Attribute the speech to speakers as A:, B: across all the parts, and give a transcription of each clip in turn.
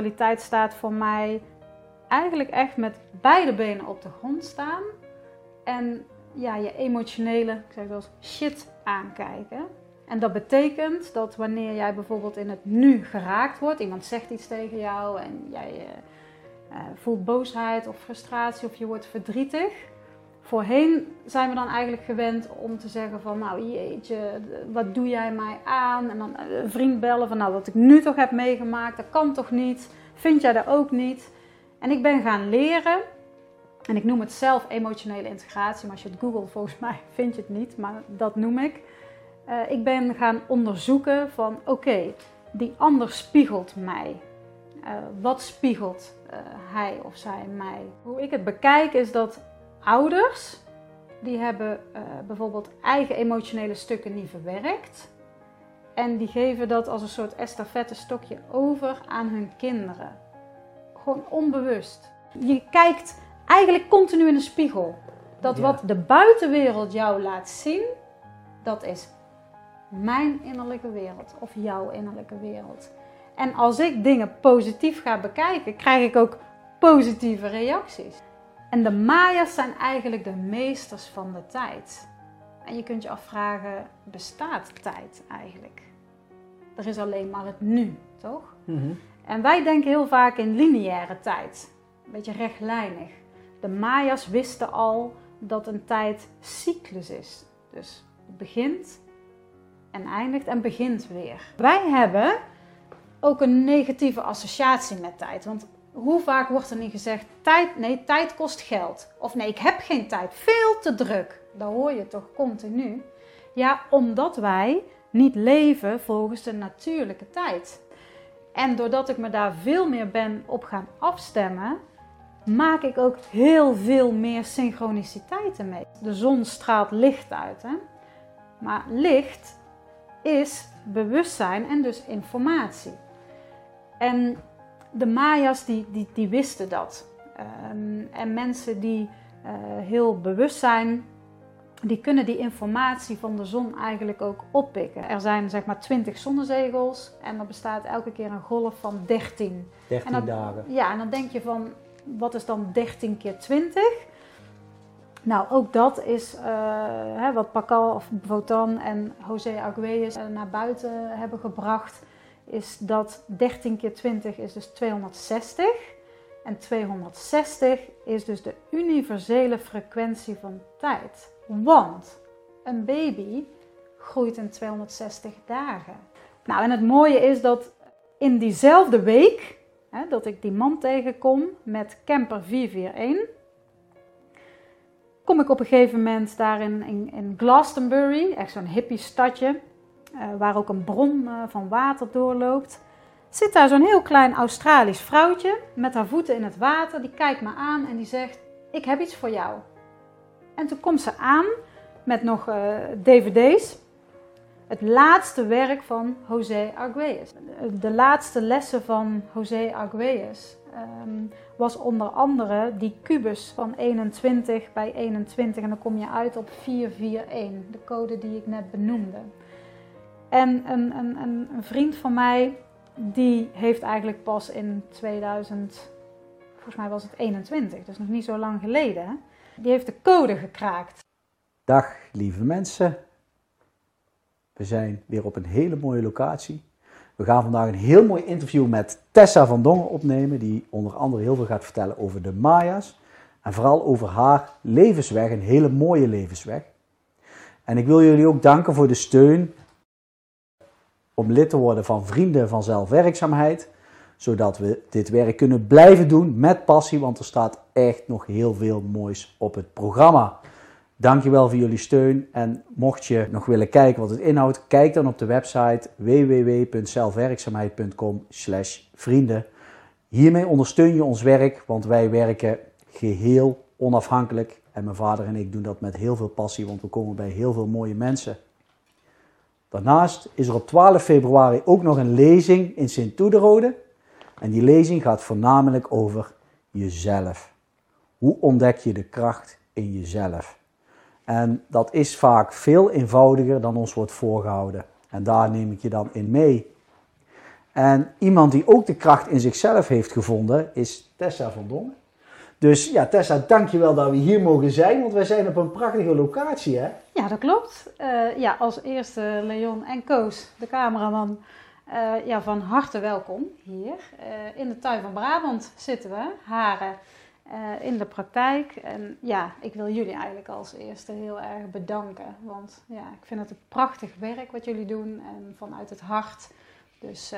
A: spiritualiteit staat voor mij eigenlijk echt met beide benen op de grond staan. En ja, je emotionele, ik zeg wel shit aankijken. En dat betekent dat wanneer jij bijvoorbeeld in het nu geraakt wordt, iemand zegt iets tegen jou en jij uh, voelt boosheid of frustratie of je wordt verdrietig. Voorheen zijn we dan eigenlijk gewend om te zeggen van nou jeetje, wat doe jij mij aan? En dan een vriend bellen van nou wat ik nu toch heb meegemaakt, dat kan toch niet? Vind jij dat ook niet? En ik ben gaan leren, en ik noem het zelf emotionele integratie, maar als je het googelt volgens mij vind je het niet, maar dat noem ik. Uh, ik ben gaan onderzoeken van oké, die ander spiegelt mij. Uh, wat spiegelt hij of zij mij? Hoe ik het bekijk is dat ouders, die hebben bijvoorbeeld eigen emotionele stukken niet verwerkt. En die geven dat als een soort estafette stokje over aan hun kinderen. Gewoon onbewust. Je kijkt eigenlijk continu in de spiegel. Dat wat de buitenwereld jou laat zien, dat is mijn innerlijke wereld of jouw innerlijke wereld. En als ik dingen positief ga bekijken, krijg ik ook positieve reacties. En de Maya's zijn eigenlijk de meesters van de tijd. En je kunt je afvragen, bestaat tijd eigenlijk? Er is alleen maar het nu, toch? Mhm. En wij denken heel vaak in lineaire tijd, een beetje rechtlijnig. De Maya's wisten al dat een tijd cyclus is. Dus het begint en eindigt en begint weer. Wij hebben ook een negatieve associatie met tijd. Want hoe vaak wordt er niet gezegd: tijd, nee, tijd kost geld. Of nee, ik heb geen tijd, veel te druk. Dat hoor je toch continu. Ja, omdat wij niet leven volgens de natuurlijke tijd. En doordat ik me daar veel meer ben op gaan afstemmen, maak ik ook heel veel meer synchroniciteiten mee. De zon straalt licht uit. Hè? Maar licht is bewustzijn en dus informatie. En de Maya's die, die, die wisten dat. Um, en mensen die uh, heel bewust zijn, die kunnen die informatie van de zon eigenlijk ook oppikken. Er zijn zeg maar 20 zonnezegels en er bestaat elke keer een golf van 13.
B: 13 dagen.
A: Ja, en dan denk je van, wat is dan 13 keer 20? Nou, ook dat is uh, hè, wat Pascal of Votan en José Arguelles naar buiten hebben gebracht. Is dat 13 keer 20 is dus 260. En 260 is dus de universele frequentie van tijd. Want een baby groeit in 260 dagen. Nou, en het mooie is dat in diezelfde week hè, dat ik die man tegenkom met camper 441 kom ik op een gegeven moment daar in, in, Glastonbury, echt zo'n hippie stadje, waar ook een bron uh, van water doorloopt. Zit daar zo'n heel klein Australisch vrouwtje met haar voeten in het water. Die kijkt me aan en die zegt: Ik heb iets voor jou. En toen komt ze aan met nog uh, dvd's. Het laatste werk van José Arguelles. De laatste lessen van José Arguelles um, was onder andere die kubus van 21 bij 21 en dan kom je uit op 441, de code die ik net benoemde. En een, een, een, een vriend van mij, die heeft eigenlijk pas in 2000, volgens mij was het 21, dus nog niet zo lang geleden, die heeft de code gekraakt.
B: Dag lieve mensen, we zijn weer op een hele mooie locatie. We gaan vandaag een heel mooi interview met Tessa van Dongen opnemen, die onder andere heel veel gaat vertellen over de Maya's en vooral over haar levensweg, een hele mooie levensweg. En ik wil jullie ook danken voor de steun om lid te worden van Vrienden van Zelfwerkzaamheid, zodat we dit werk kunnen blijven doen met passie, want er staat echt nog heel veel moois op het programma. Dankjewel voor jullie steun. En mocht je nog willen kijken wat het inhoudt, kijk dan op de website www.zelfwerkzaamheid.com vrienden. Hiermee ondersteun je ons werk, want wij werken geheel onafhankelijk. En mijn vader en ik doen dat met heel veel passie, want we komen bij heel veel mooie mensen. Daarnaast is er op 12 februari ook nog een lezing in Sint-Toederode. En die lezing gaat voornamelijk over jezelf. Hoe ontdek je de kracht in jezelf? En dat is vaak veel eenvoudiger dan ons wordt voorgehouden. En daar neem ik je dan in mee. En iemand die ook de kracht in zichzelf heeft gevonden is Tessa van Dongen. Dus ja, Tessa, dankjewel dat we hier mogen zijn, want wij zijn op een prachtige locatie, hè?
A: Ja, dat klopt. Uh, ja, als eerste Leon en Koos, de cameraman, uh, ja, van harte welkom hier. Uh, in de tuin van Brabant zitten we, Haren, in de praktijk. En ja, ik wil jullie eigenlijk als eerste heel erg bedanken, want ja, ik vind het een prachtig werk wat jullie doen en vanuit het hart. Dus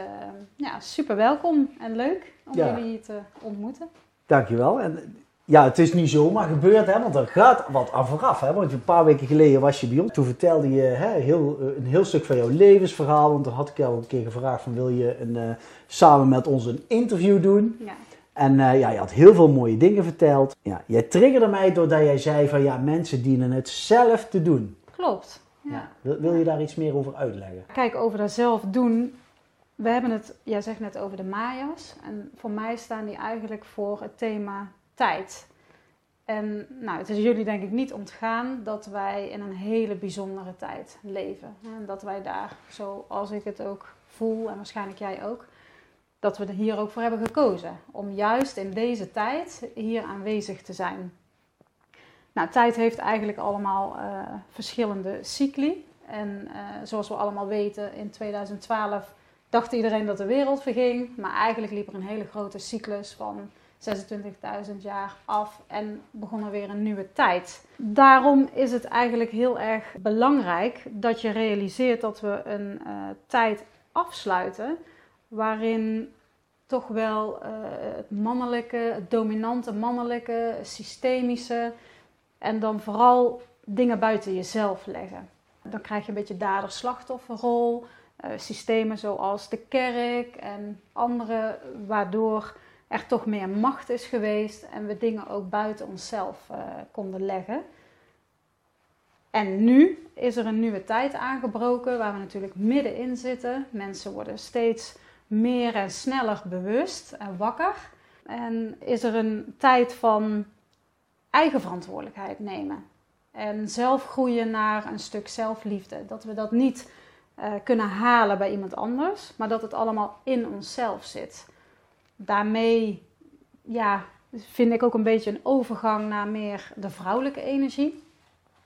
A: ja, super welkom en leuk om jullie hier te ontmoeten.
B: Dankjewel. En ja, het is niet zomaar gebeurd, hè, want er gaat wat aan vooraf. Hè, want een paar weken geleden was je bij ons. Toen vertelde je hè, heel, eh, een heel stuk van jouw levensverhaal. Want toen had ik jou een keer gevraagd van wil je een, uh, samen met ons een interview doen. Ja. En uh, ja, je had heel veel mooie dingen verteld. Ja, jij triggerde mij doordat jij zei van ja, mensen dienen het zelf te doen.
A: Klopt.
B: Ja. Wil, wil je daar iets meer over uitleggen?
A: Kijk, over dat zelf doen we hebben het, jij zegt net over de Maya's. En voor mij staan die eigenlijk voor het thema tijd. En nou, het is jullie denk ik niet ontgaan dat wij in een hele bijzondere tijd leven. En dat wij daar, zoals ik het ook voel en waarschijnlijk jij ook, dat we er hier ook voor hebben gekozen. Om juist in deze tijd hier aanwezig te zijn. Nou, tijd heeft eigenlijk allemaal uh, verschillende cycli. En uh, zoals we allemaal weten, in 2012 dacht iedereen dat de wereld verging. Maar eigenlijk liep er een hele grote cyclus van 26.000 jaar af en begon er weer een nieuwe tijd. Daarom is het eigenlijk heel erg belangrijk dat je realiseert dat we een uh, tijd afsluiten waarin toch wel uh, het mannelijke, het dominante mannelijke, systemische en dan vooral dingen buiten jezelf leggen. Dan krijg je een beetje dader-slachtofferrol. Eh, systemen zoals de kerk en andere, waardoor er toch meer macht is geweest en we dingen ook buiten onszelf uh, konden leggen. En nu is er een nieuwe tijd aangebroken waar we natuurlijk middenin zitten. Mensen worden steeds meer en sneller bewust en wakker. En is er een tijd van eigen verantwoordelijkheid nemen. En zelf groeien naar een stuk zelfliefde. Dat we dat niet uh, kunnen halen bij iemand anders, maar dat het allemaal in onszelf zit. Daarmee ja, vind ik ook een beetje een overgang naar meer de vrouwelijke energie.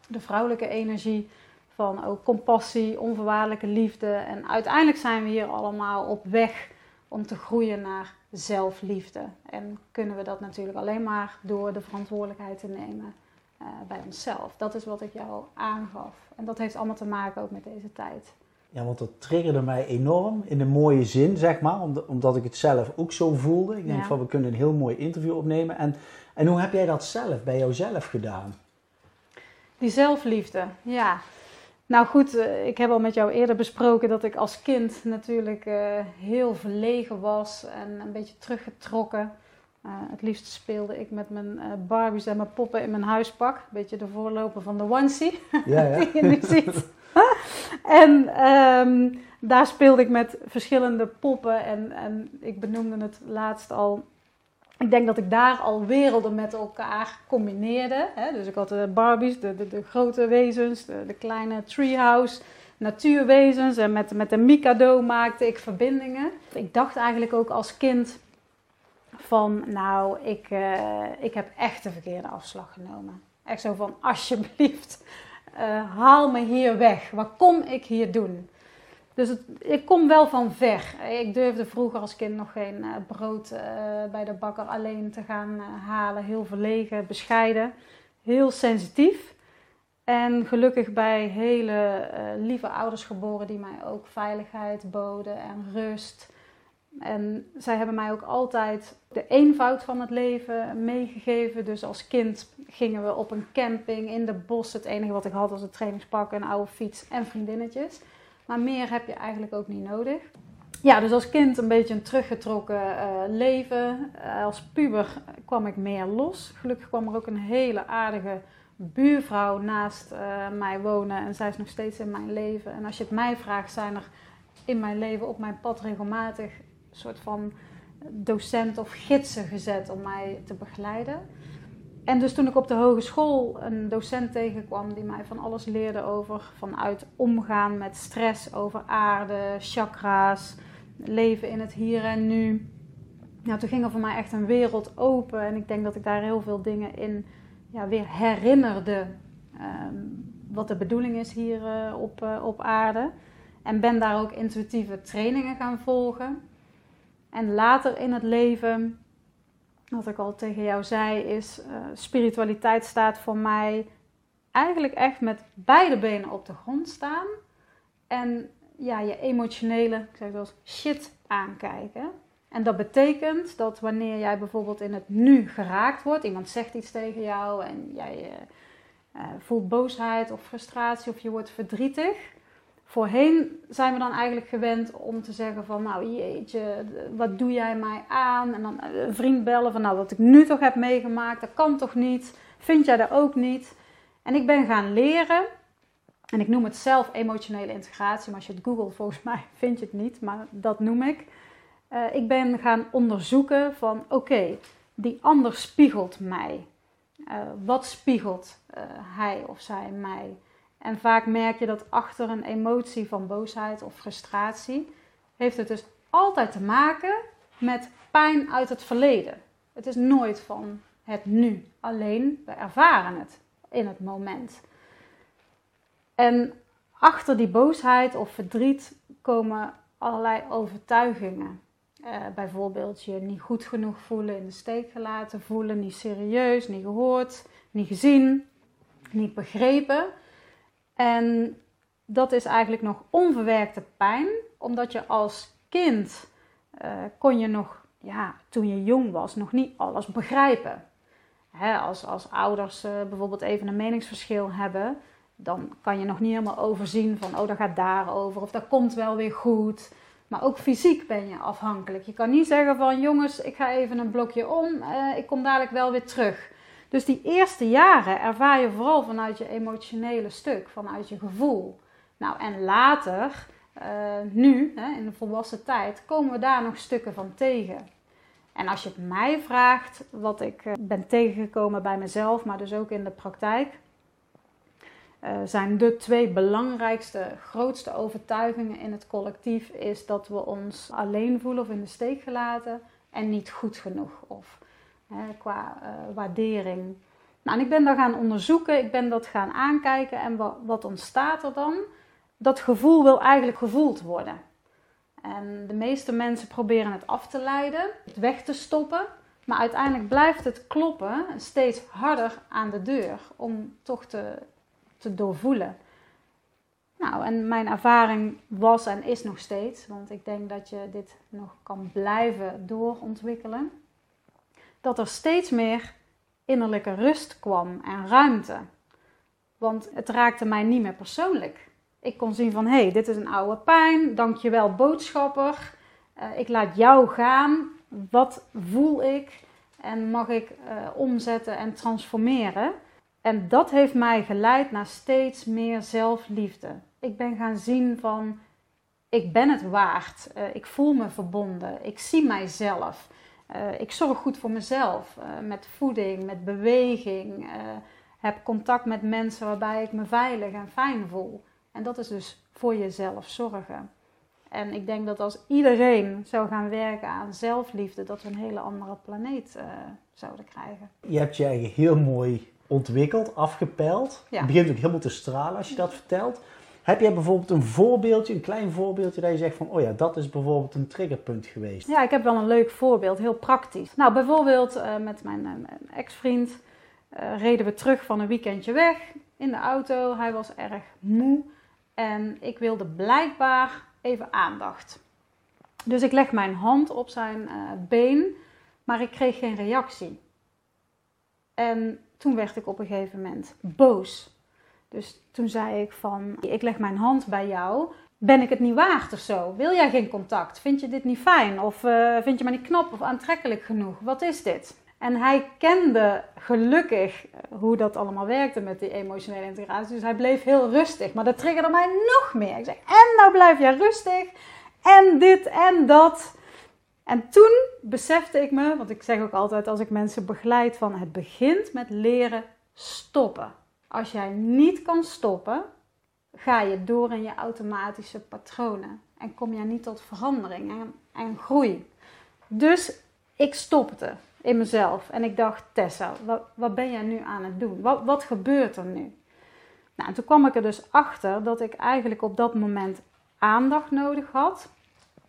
A: De vrouwelijke energie van ook compassie, onvoorwaardelijke liefde. En uiteindelijk zijn we hier allemaal op weg om te groeien naar zelfliefde. En kunnen we dat natuurlijk alleen maar door de verantwoordelijkheid te nemen uh, bij onszelf. Dat is wat ik jou aangaf. En dat heeft allemaal te maken ook met deze tijd.
B: Ja, want dat triggerde mij enorm in een mooie zin, zeg maar, omdat ik het zelf ook zo voelde. Ik denk van, we kunnen een heel mooi interview opnemen. En, en hoe heb jij dat zelf, bij jouzelf gedaan?
A: Die zelfliefde, ja. Nou goed, eh, ik heb al met jou eerder besproken dat ik als kind natuurlijk uh, heel verlegen was en een beetje teruggetrokken. Uh, het liefst speelde ik met mijn Barbies en mijn poppen in mijn huispak. Een beetje de voorloper van de onesie, ja, ja. die je nu ziet. en um, daar speelde ik met verschillende poppen. En, en ik benoemde het laatst al. Ik denk dat ik daar al werelden met elkaar combineerde. Hè? Dus ik had de Barbies, de, de, de grote wezens, de, de, kleine treehouse, natuurwezens. En met, met de Mikado maakte ik verbindingen. Ik dacht eigenlijk ook als kind van, nou, ik, uh, ik heb echt de verkeerde afslag genomen. Echt zo van, alsjeblieft, uh, haal me hier weg. Wat kom ik hier doen? Dus ik kom wel van ver. Ik durfde vroeger als kind nog geen uh, brood uh, bij de bakker alleen te gaan halen. Heel verlegen, bescheiden, heel sensitief. En gelukkig bij hele lieve ouders geboren die mij ook veiligheid boden en rust. En zij hebben mij ook altijd de eenvoud van het leven meegegeven. Dus als kind gingen we op een camping in de bos. Het enige wat ik had was een trainingspak, een oude fiets en vriendinnetjes. Maar meer heb je eigenlijk ook niet nodig. Ja, dus als kind een beetje een teruggetrokken uh, leven. Uh, als puber kwam ik meer los. Gelukkig kwam er ook een hele aardige buurvrouw naast uh, mij wonen. En zij is nog steeds in mijn leven. En als je het mij vraagt, zijn er in mijn leven op mijn pad regelmatig soort van docent of gidsen gezet om mij te begeleiden. En dus toen ik op de hogeschool een docent tegenkwam die mij van alles leerde over vanuit omgaan met stress, over aarde, chakra's, leven in het hier en nu. Nou, toen ging er voor mij echt een wereld open. En ik denk dat ik daar heel veel dingen in ja, weer herinnerde. Ehm, wat de bedoeling is hier uh, op, uh, op aarde. En ben daar ook intuïtieve trainingen gaan volgen. En later in het leven, wat ik al tegen jou zei, is uh, spiritualiteit staat voor mij eigenlijk echt met beide benen op de grond staan. En ja, je emotionele, ik zeg wel shit aankijken. En dat betekent dat wanneer jij bijvoorbeeld in het nu geraakt wordt, iemand zegt iets tegen jou en jij uh, voelt boosheid of frustratie of je wordt verdrietig. Voorheen zijn we dan eigenlijk gewend om te zeggen van nou jeetje, wat doe jij mij aan? En dan een vriend bellen van nou wat ik nu toch heb meegemaakt, dat kan toch niet? Vind jij dat ook niet? En ik ben gaan leren, en ik noem het zelf emotionele integratie, maar als je het googelt volgens mij vind je het niet, maar dat noem ik. Uh, ik ben gaan onderzoeken van oké, die ander spiegelt mij. Uh, wat spiegelt hij of zij mij? En vaak merk je dat achter een emotie van boosheid of frustratie heeft het dus altijd te maken met pijn uit het verleden. Het is nooit van het nu. Alleen we ervaren het in het moment. En achter die boosheid of verdriet komen allerlei overtuigingen. Uh, bijvoorbeeld je niet goed genoeg voelen, in de steek gelaten voelen, niet serieus, niet gehoord, niet gezien, niet begrepen. En dat is eigenlijk nog onverwerkte pijn, omdat je als kind uh, kon je nog, ja, toen je jong was, nog niet alles begrijpen. Hè, als, als ouders uh, bijvoorbeeld even een meningsverschil hebben, dan kan je nog niet helemaal overzien van, oh, dat gaat daarover of dat komt wel weer goed. Maar ook fysiek ben je afhankelijk. Je kan niet zeggen van, jongens, ik ga even een blokje om, uh, ik kom dadelijk wel weer terug. Dus die eerste jaren ervaar je vooral vanuit je emotionele stuk, vanuit je gevoel. Nou, en later, uh, nu, hè, in de volwassen tijd, komen we daar nog stukken van tegen. En als je het mij vraagt, wat ik uh, ben tegengekomen bij mezelf, maar dus ook in de praktijk, uh, zijn de twee belangrijkste, grootste overtuigingen in het collectief is dat we ons alleen voelen of in de steek gelaten en niet goed genoeg of qua uh, waardering. Nou, en ik ben dat gaan onderzoeken, ik ben dat gaan aankijken en wat, wat ontstaat er dan? Dat gevoel wil eigenlijk gevoeld worden. En de meeste mensen proberen het af te leiden, het weg te stoppen. Maar uiteindelijk blijft het kloppen steeds harder aan de deur om toch te, te doorvoelen. Nou, en mijn ervaring was en is nog steeds, want ik denk dat je dit nog kan blijven doorontwikkelen, dat er steeds meer innerlijke rust kwam en ruimte. Want het raakte mij niet meer persoonlijk. Ik kon zien van, hé, hey, dit is een oude pijn, dankjewel boodschapper. Uh, ik laat jou gaan. Wat voel ik? En mag ik uh, omzetten en transformeren? En dat heeft mij geleid naar steeds meer zelfliefde. Ik ben gaan zien van, ik ben het waard. Uh, ik voel me verbonden. Ik zie mijzelf. Uh, ik zorg goed voor mezelf. Uh, met voeding, met beweging. heb contact met mensen waarbij ik me veilig en fijn voel. En dat is dus voor jezelf zorgen. En ik denk dat als iedereen zou gaan werken aan zelfliefde, dat we een hele andere planeet zouden krijgen.
B: Je hebt je eigen heel mooi ontwikkeld, afgepeld. Ja. Het begint ook helemaal te stralen als je dat vertelt. Heb jij bijvoorbeeld een voorbeeldje, een klein voorbeeldje, dat je zegt van, oh ja, dat is bijvoorbeeld een triggerpunt geweest?
A: Ja, ik heb wel een leuk voorbeeld, heel praktisch. Nou, bijvoorbeeld uh, met mijn, uh, mijn ex-vriend uh, reden we terug van een weekendje weg in de auto. Hij was erg moe en ik wilde blijkbaar even aandacht. Dus ik leg mijn hand op zijn been, maar ik kreeg geen reactie. En toen werd ik op een gegeven moment boos. Dus toen zei ik van, ik leg mijn hand bij jou. Ben ik het niet waard of zo? Wil jij geen contact? Vind je dit niet fijn? Of uh, vind je me niet knap of aantrekkelijk genoeg? Wat is dit? En hij kende gelukkig eh, hoe dat allemaal werkte met die emotionele integratie. Dus hij bleef heel rustig. Maar dat triggerde mij nog meer. Ik zei, en nou blijf jij rustig. En dit en dat. En toen besefte ik me, want ik zeg ook altijd als ik mensen begeleid van het begint met leren stoppen. Als jij niet kan stoppen, ga je door in je automatische patronen en kom je niet tot verandering en, en groei. Dus ik stopte in mezelf en ik dacht, Tessa, wat, wat ben jij nu aan het doen? Wat, wat gebeurt er nu? Nou, en toen kwam ik er dus achter dat ik eigenlijk op dat moment aandacht nodig had.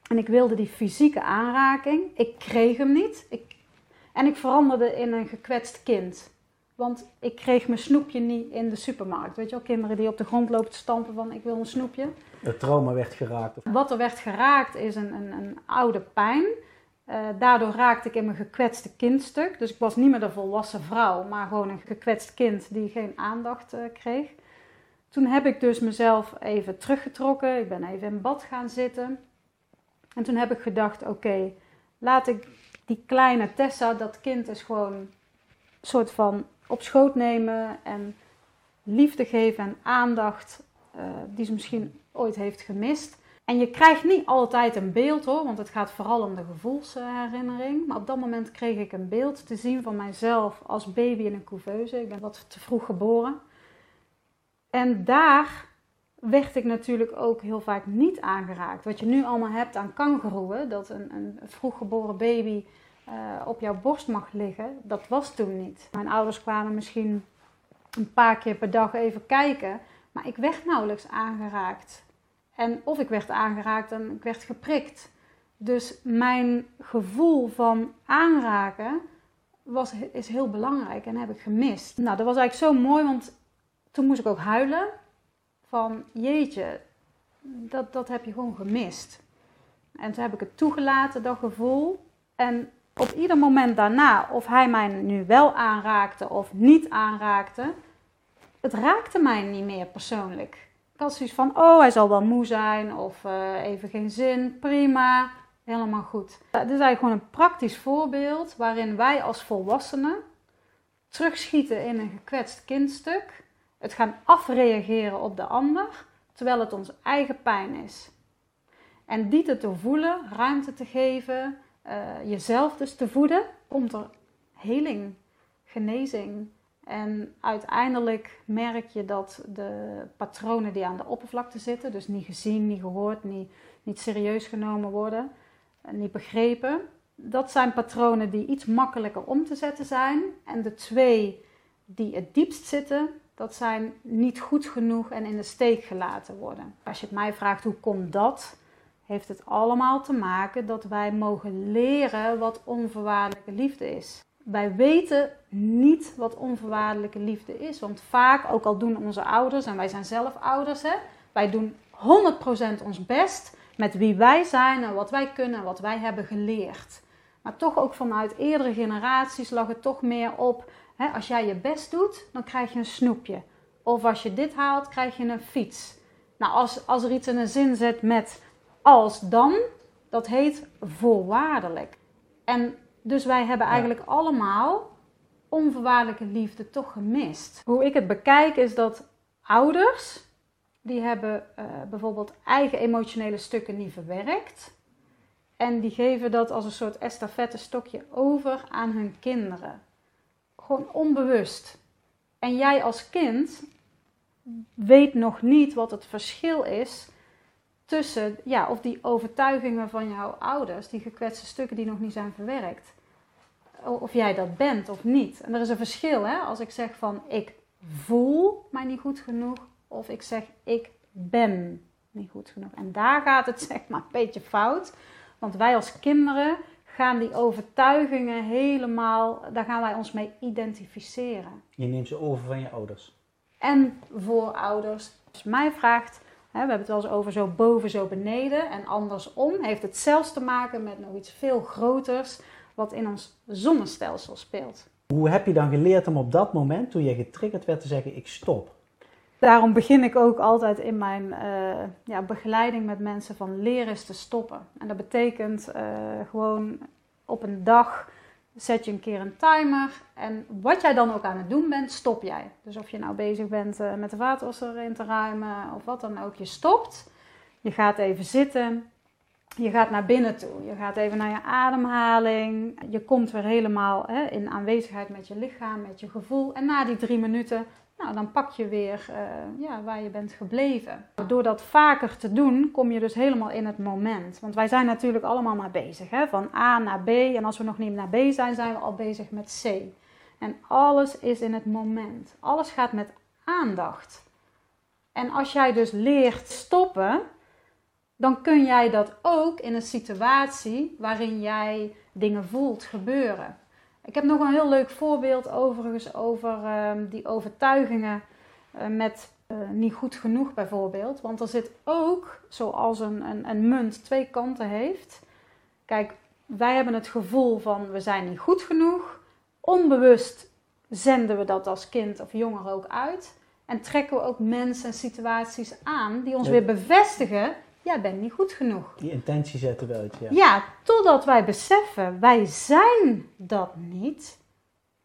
A: En ik wilde die fysieke aanraking. Ik kreeg hem niet. Ik, en ik veranderde in een gekwetst kind. Want ik kreeg mijn snoepje niet in de supermarkt. Weet je wel, kinderen die op de grond lopen te stampen van ik wil een snoepje.
B: Het trauma werd geraakt.
A: Wat er werd geraakt is een, een, een oude pijn. Uh, daardoor raakte ik in mijn gekwetste kindstuk. Dus ik was niet meer de volwassen vrouw, maar gewoon een gekwetst kind die geen aandacht uh, kreeg. Toen heb ik dus mezelf even teruggetrokken. Ik ben even in bad gaan zitten. En toen heb ik gedacht: oké, laat ik die kleine Tessa, dat kind is gewoon een soort van op schoot nemen en liefde geven en aandacht uh, die ze misschien ooit heeft gemist. En je krijgt niet altijd een beeld hoor, want het gaat vooral om de gevoelsherinnering. Maar op dat moment kreeg ik een beeld te zien van mijzelf als baby in een couveuse. Ik ben wat te vroeg geboren. En daar werd ik natuurlijk ook heel vaak niet aangeraakt. Wat je nu allemaal hebt aan kangeroeën, dat een, een vroeggeboren baby uh, op jouw borst mag liggen, dat was toen niet. Mijn ouders kwamen misschien een paar keer per dag even kijken, maar ik werd nauwelijks aangeraakt. En of ik werd aangeraakt en ik werd geprikt. Dus mijn gevoel van aanraken was, is heel belangrijk en heb ik gemist. Nou, dat was eigenlijk zo mooi, want toen moest ik ook huilen. Van jeetje, dat, dat heb je gewoon gemist. En toen heb ik het toegelaten, dat gevoel. En op ieder moment daarna, of hij mij nu wel aanraakte of niet aanraakte, het raakte mij niet meer persoonlijk. Ik had zoiets van, oh, hij zal wel moe zijn of uh, even geen zin, prima, helemaal goed. Dit is eigenlijk gewoon een praktisch voorbeeld waarin wij als volwassenen terugschieten in een gekwetst kindstuk het gaan afreageren op de ander, terwijl het onze eigen pijn is. En die te voelen, ruimte te geven, uh, jezelf dus te voeden, komt er heling, genezing. En uiteindelijk merk je dat de patronen die aan de oppervlakte zitten, dus niet gezien, niet gehoord, niet, niet serieus genomen worden, eh, niet begrepen, dat zijn patronen die iets makkelijker om te zetten zijn. En de twee die het diepst zitten, dat zijn niet goed genoeg en in de steek gelaten worden. Als je het mij vraagt hoe komt dat, heeft het allemaal te maken dat wij mogen leren wat onvoorwaardelijke liefde is. Wij weten niet wat onvoorwaardelijke liefde is, want vaak, ook al doen onze ouders, en wij zijn zelf ouders, hè, wij doen 100% ons best met wie wij zijn en wat wij kunnen en wat wij hebben geleerd. Maar toch ook vanuit eerdere generaties lag het toch meer op als jij je best doet, dan krijg je een snoepje. Of als je dit haalt, krijg je een fiets. Nou, als, als er iets in een zin zit met als dan, dat heet voorwaardelijk. En dus wij hebben eigenlijk allemaal onvoorwaardelijke liefde toch gemist. Hoe ik het bekijk is dat ouders, die hebben uh, bijvoorbeeld eigen emotionele stukken niet verwerkt. En die geven dat als een soort estafette stokje over aan hun kinderen gewoon onbewust. En jij als kind weet nog niet wat het verschil is tussen, ja, of die overtuigingen van jouw ouders, die gekwetste stukken die nog niet zijn verwerkt, of jij dat bent of niet. En er is een verschil, hè? Als ik zeg van ik voel mij niet goed genoeg, of ik zeg ik ben niet goed genoeg. En daar gaat het zeg maar een beetje fout. Want wij als kinderen gaan die overtuigingen helemaal, daar gaan wij ons mee identificeren.
B: Je neemt ze over van je ouders.
A: En voorouders. Als je mij vraagt, we hebben het wel eens over zo boven, zo beneden en andersom, heeft het zelfs te maken met nog iets veel groters wat in ons zonnestelsel speelt.
B: Hoe heb je dan geleerd om op dat moment, toen je getriggerd werd, te zeggen: ik stop?
A: Daarom begin ik ook altijd in mijn uh, ja, begeleiding met mensen van leren is te stoppen. En dat betekent uh, gewoon op een dag zet je een keer een timer. En wat jij dan ook aan het doen bent, stop jij. Dus of je nou bezig bent uh, met de vaatwasser in te ruimen of wat dan ook, je stopt. Je gaat even zitten. Je gaat naar binnen toe. Je gaat even naar je ademhaling. Je komt weer helemaal hè, in aanwezigheid met je lichaam, met je gevoel. En na die drie minuten nou, dan pak je weer uh, ja, waar je bent gebleven. Door dat vaker te doen, kom je dus helemaal in het moment. Want wij zijn natuurlijk allemaal maar bezig. Hè? Van A naar B. En als we nog niet naar B zijn, zijn we al bezig met C. En alles is in het moment. Alles gaat met aandacht. En als jij dus leert stoppen, dan kun jij dat ook in een situatie waarin jij dingen voelt gebeuren. Ik heb nog een heel leuk voorbeeld overigens over ehm, die overtuigingen uh, met uh, niet goed genoeg bijvoorbeeld. Want er zit ook, zoals een, een, een munt twee kanten heeft. Kijk, wij hebben het gevoel van we zijn niet goed genoeg. Onbewust zenden we dat als kind of jonger ook uit. En trekken we ook mensen en situaties aan die ons weer bevestigen jij bent niet goed genoeg.
B: Die intentie zetten we uit, ja.
A: Ja, totdat wij beseffen, wij zijn dat niet.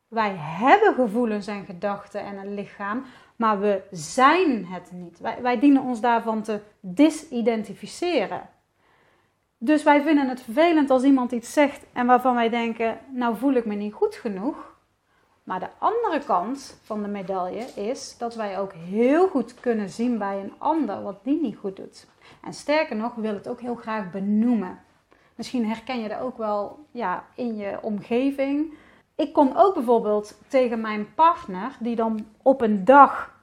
A: Wij hebben gevoelens en gedachten en een lichaam, maar we zijn het niet. Wij, wij dienen ons daarvan te disidentificeren. Dus wij vinden het vervelend als iemand iets zegt en waarvan wij denken, nou voel ik me niet goed genoeg. Maar de andere kant van de medaille is dat wij ook heel goed kunnen zien bij een ander wat die niet goed doet. En sterker nog, wil het ook heel graag benoemen. Misschien herken je dat ook wel ja, in je omgeving. Ik kon ook bijvoorbeeld tegen mijn partner, die dan op een dag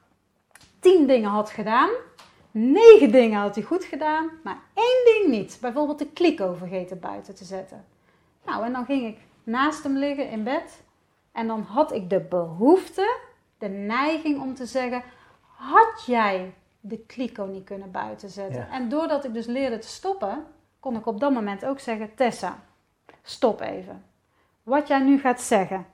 A: tien dingen had gedaan. Negen dingen had hij goed gedaan, maar één ding niet. Bijvoorbeeld de kliko vergeten buiten te zetten. Nou, en dan ging ik naast hem liggen in bed. En dan had ik de behoefte, de neiging om te zeggen: Had jij de kliko niet kunnen buiten zetten. En doordat ik dus leerde te stoppen, kon ik op dat moment ook zeggen: Tessa, stop even. Wat jij nu gaat zeggen,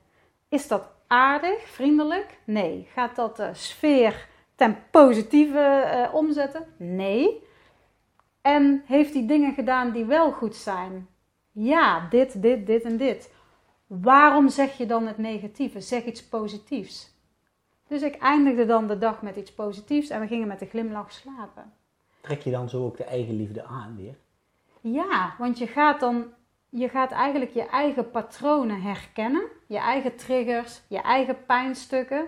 A: is dat aardig, vriendelijk? Nee. Gaat dat de sfeer ten positieve uh, omzetten? Nee. En heeft hij dingen gedaan die wel goed zijn? Ja, dit, dit, dit en dit. Waarom zeg je dan het negatieve? Zeg iets positiefs. Dus ik eindigde dan de dag met iets positiefs en we gingen met een glimlach slapen.
B: Trek je dan zo ook de eigen liefde aan weer?
A: Ja, want je gaat dan, je gaat eigenlijk je eigen patronen herkennen, je eigen triggers, je eigen pijnstukken.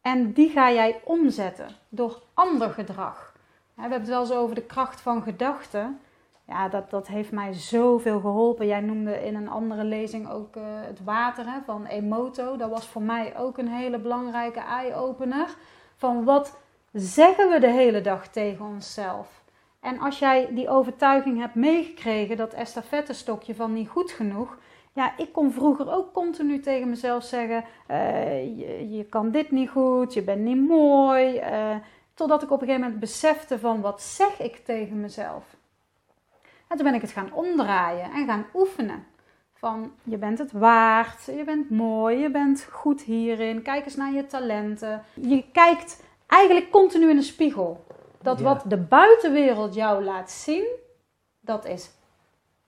A: En die ga jij omzetten door ander gedrag. We hebben het wel eens over de kracht van gedachten ja, dat, dat heeft mij zoveel geholpen. Jij noemde in een andere lezing ook uh, het water van Emoto. Dat was voor mij ook een hele belangrijke eye-opener. Van wat zeggen we de hele dag tegen onszelf? En als jij die overtuiging hebt meegekregen, dat estafettestokje van niet goed genoeg. Ja, ik kon vroeger ook continu tegen mezelf zeggen: uh, je, je, kan dit niet goed, je bent niet mooi. Uh, totdat ik op een gegeven moment besefte van wat zeg ik tegen mezelf. En toen ben ik het gaan omdraaien en gaan oefenen. Van je bent het waard, je bent mooi, je bent goed hierin. Kijk eens naar je talenten. Je kijkt eigenlijk continu in een spiegel. Dat wat de buitenwereld jou laat zien, dat is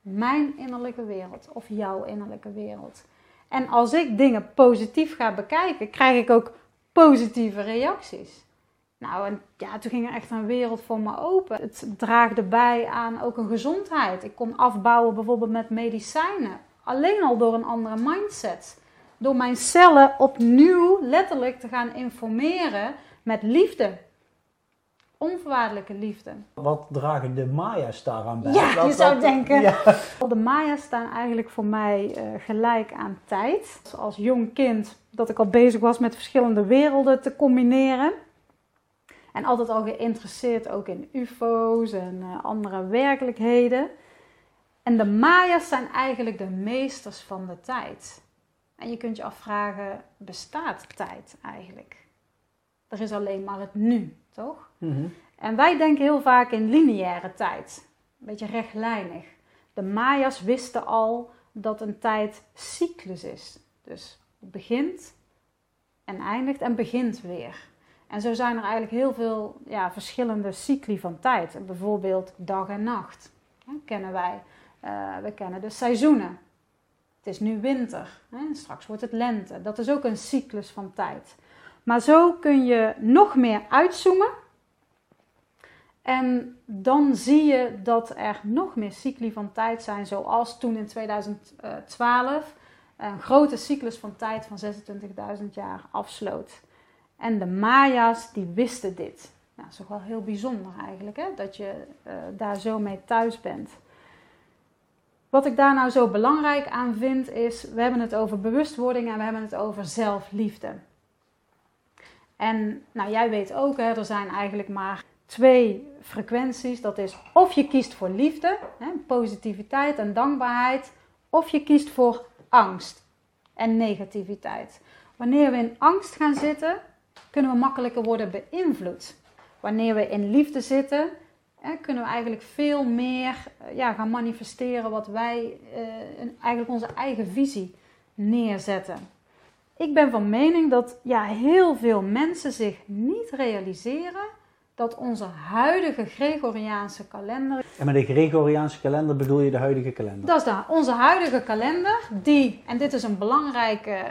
A: mijn innerlijke wereld of jouw innerlijke wereld. En als ik dingen positief ga bekijken, krijg ik ook positieve reacties. Nou, en ja, toen ging er echt een wereld voor me open. Het draagde bij aan ook een gezondheid. Ik kon afbouwen bijvoorbeeld met medicijnen. Alleen al door een andere mindset. Door mijn cellen opnieuw letterlijk te gaan informeren met liefde. Onvoorwaardelijke liefde.
B: Wat dragen de Maya's daaraan bij?
A: Ja, je zou denken. Ja. De Maya's staan eigenlijk voor mij uh, gelijk aan tijd. Als jong kind dat ik al bezig was met verschillende werelden te combineren. En altijd al geïnteresseerd ook in UFO's en uh, andere werkelijkheden. En de Maya's zijn eigenlijk de meesters van de tijd. En je kunt je afvragen, bestaat tijd eigenlijk? Er is alleen maar het nu, toch? Mm En wij denken heel vaak in lineaire tijd. Een beetje rechtlijnig. De Maya's wisten al dat een tijd cyclus is. Dus het begint en eindigt en begint weer. En zo zijn er eigenlijk heel veel ja, verschillende cycli van tijd. Bijvoorbeeld dag en nacht hè, kennen wij. Uh, we kennen de seizoenen. Het is nu winter, hè, straks wordt het lente. Dat is ook een cyclus van tijd. Maar zo kun je nog meer uitzoomen. En dan zie je dat er nog meer cycli van tijd zijn, zoals toen in 2012 een grote cyclus van tijd van 26.000 jaar afsloot. En de Maya's die wisten dit. Nou, dat is toch wel heel bijzonder eigenlijk, hè? dat je uh, daar zo mee thuis bent. Wat ik daar nou zo belangrijk aan vind is, we hebben het over bewustwording en we hebben het over zelfliefde. En nou, jij weet ook, hè, er zijn eigenlijk maar twee frequenties. Dat is of je kiest voor liefde, hè, positiviteit en dankbaarheid, of je kiest voor angst en negativiteit. Wanneer we in angst gaan zitten, kunnen we makkelijker worden beïnvloed. Wanneer we in liefde zitten, hè, kunnen we eigenlijk veel meer eh, ja, gaan manifesteren wat wij, eh, eigenlijk onze eigen visie neerzetten. Ik ben van mening dat ja, heel veel mensen zich niet realiseren dat onze huidige Gregoriaanse kalender.
B: En met de Gregoriaanse kalender bedoel je de huidige kalender?
A: Dat is de, onze huidige kalender, die, en dit is een belangrijke uh,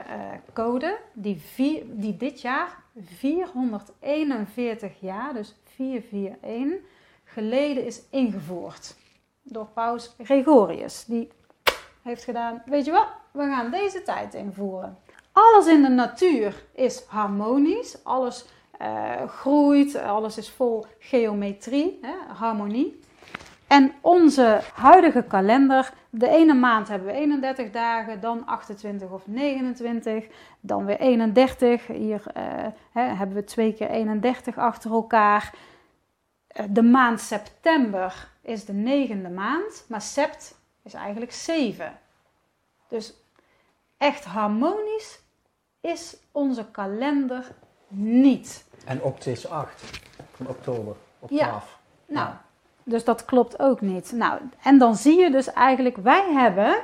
A: code, die, vier, die dit jaar 441 jaar, dus 441, geleden is ingevoerd door Paus Gregorius. Die heeft gedaan, weet je wat, we gaan deze tijd invoeren. Alles in de natuur is harmonisch, alles uh, groeit, alles is vol geometrie, hè, harmonie. En onze huidige kalender, de ene maand hebben we 31 dagen, dan 28 of 29, dan weer 31. Hier uh, hè, hebben we twee keer 31 achter elkaar. Uh, de maand september is de negende maand, maar sept is eigenlijk 7. Dus echt harmonisch is onze kalender niet.
B: En oct is 8 van oktober op 12.
A: Ja, nou, dus dat klopt ook niet. Nou, en dan zie je dus eigenlijk, wij hebben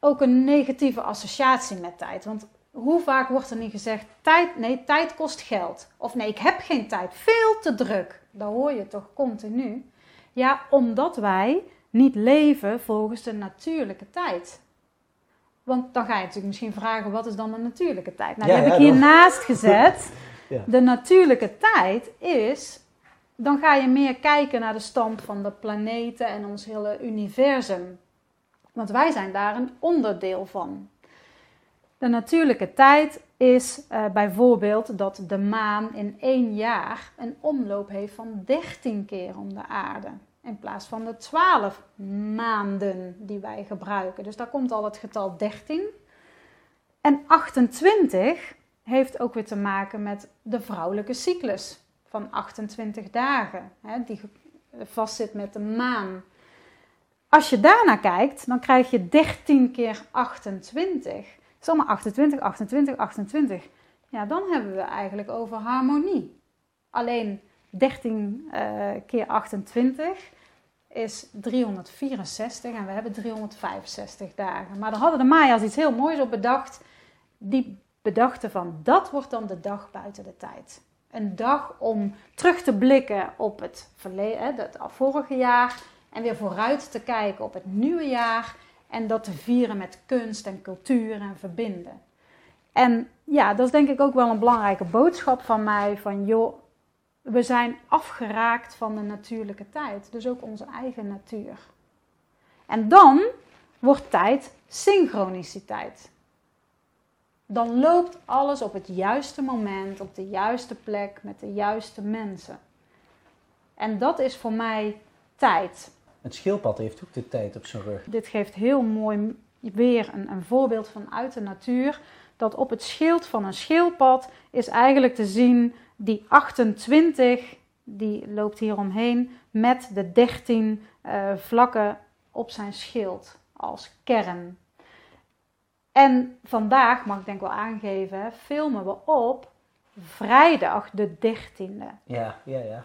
A: ook een negatieve associatie met tijd. Want hoe vaak wordt er niet gezegd, tijd, nee, tijd kost geld. Of nee, ik heb geen tijd, veel te druk. Dat hoor je toch continu. Ja, omdat wij niet leven volgens de natuurlijke tijd. Want dan ga je natuurlijk misschien vragen, wat is dan de natuurlijke tijd? Nou, die heb ik hiernaast gezet. ja. De natuurlijke tijd is, dan ga je meer kijken naar de stand van de planeten en ons hele universum. Want wij zijn daar een onderdeel van. De natuurlijke tijd is uh, bijvoorbeeld dat de maan in één jaar een omloop heeft van 13 keer om de aarde. In plaats van de 12 maanden die wij gebruiken. Dus daar komt al het getal 13. En 28 heeft ook weer te maken met de vrouwelijke cyclus van 28 dagen, hè, die vastzit met de maan. Als je daarnaar kijkt, dan krijg je 13 keer 28. Dat is allemaal 28, 28, 28. Ja, dan hebben we eigenlijk over harmonie. Alleen 13 uh, eh, keer 28 is 364 en we hebben 365 dagen. Maar daar hadden de Maya's iets heel moois op bedacht. Die bedachten van dat wordt dan de dag buiten de tijd. Een dag om terug te blikken op het, verleden, het vorige jaar en weer vooruit te kijken op het nieuwe jaar en dat te vieren met kunst en cultuur en verbinden. En ja, dat is denk ik ook wel een belangrijke boodschap van mij van joh, we zijn afgeraakt van de natuurlijke tijd, dus ook onze eigen natuur. En dan wordt tijd synchroniciteit. Dan loopt alles op het juiste moment, op de juiste plek, met de juiste mensen. En dat is voor mij tijd.
B: Het schildpad heeft ook de tijd op zijn rug.
A: Dit geeft heel mooi weer een, een voorbeeld vanuit de natuur. Dat op het schild van een schildpad is eigenlijk te zien die 28, die loopt hier omheen met de 13 uh, eh, vlakken op zijn schild als kern. En vandaag, mag ik denk wel aangeven, filmen we op vrijdag de 13e.
B: Ja, ja, ja.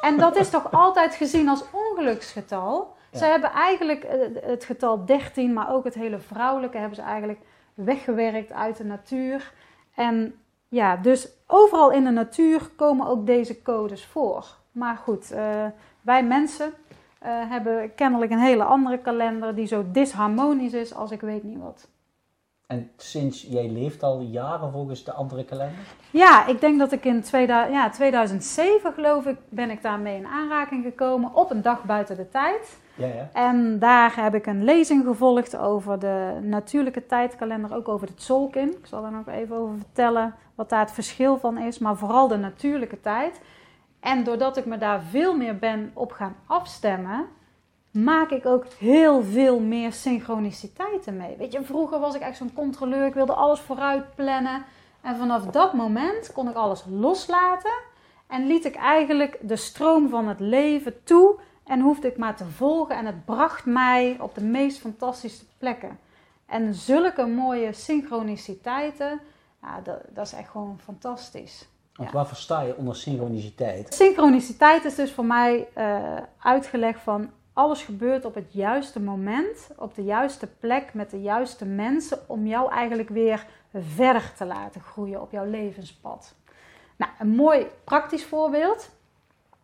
A: En dat is toch altijd gezien als ongeluksgetal? Ze hebben eigenlijk eh, het getal 13, maar ook het hele vrouwelijke hebben ze eigenlijk weggewerkt uit de natuur. En ja, dus overal in de natuur komen ook deze codes voor. Maar goed, uh, wij mensen uh, hebben kennelijk een hele andere kalender die zo disharmonisch is als ik weet niet wat.
B: En sinds jij leeft al jaren volgens de andere kalender?
A: Ja, ik denk dat ik in 2000, ja, 2007 geloof ik ben ik daarmee in aanraking gekomen op een dag buiten de tijd.
B: Ja, ja.
A: En daar heb ik een lezing gevolgd over de natuurlijke tijdkalender, ook over de Tzolkin. Ik zal er nog even over vertellen wat daar het verschil van is, maar vooral de natuurlijke tijd. En doordat ik me daar veel meer ben op gaan afstemmen, maak ik ook heel veel meer synchroniciteiten mee. Weet je, vroeger was ik echt zo'n controleur, ik wilde alles vooruit plannen. En vanaf dat moment kon ik alles loslaten en liet ik eigenlijk de stroom van het leven toe en hoefde ik maar te volgen en het bracht mij op de meest fantastische plekken. En zulke mooie synchroniciteiten, ja, dat, dat is echt gewoon fantastisch.
B: Want waar versta je onder synchroniciteit?
A: Synchroniciteit is dus voor mij uh, uitgelegd van alles gebeurt op het juiste moment, op de juiste plek, met de juiste mensen, om jou eigenlijk weer verder te laten groeien op jouw levenspad. Nou, een mooi praktisch voorbeeld.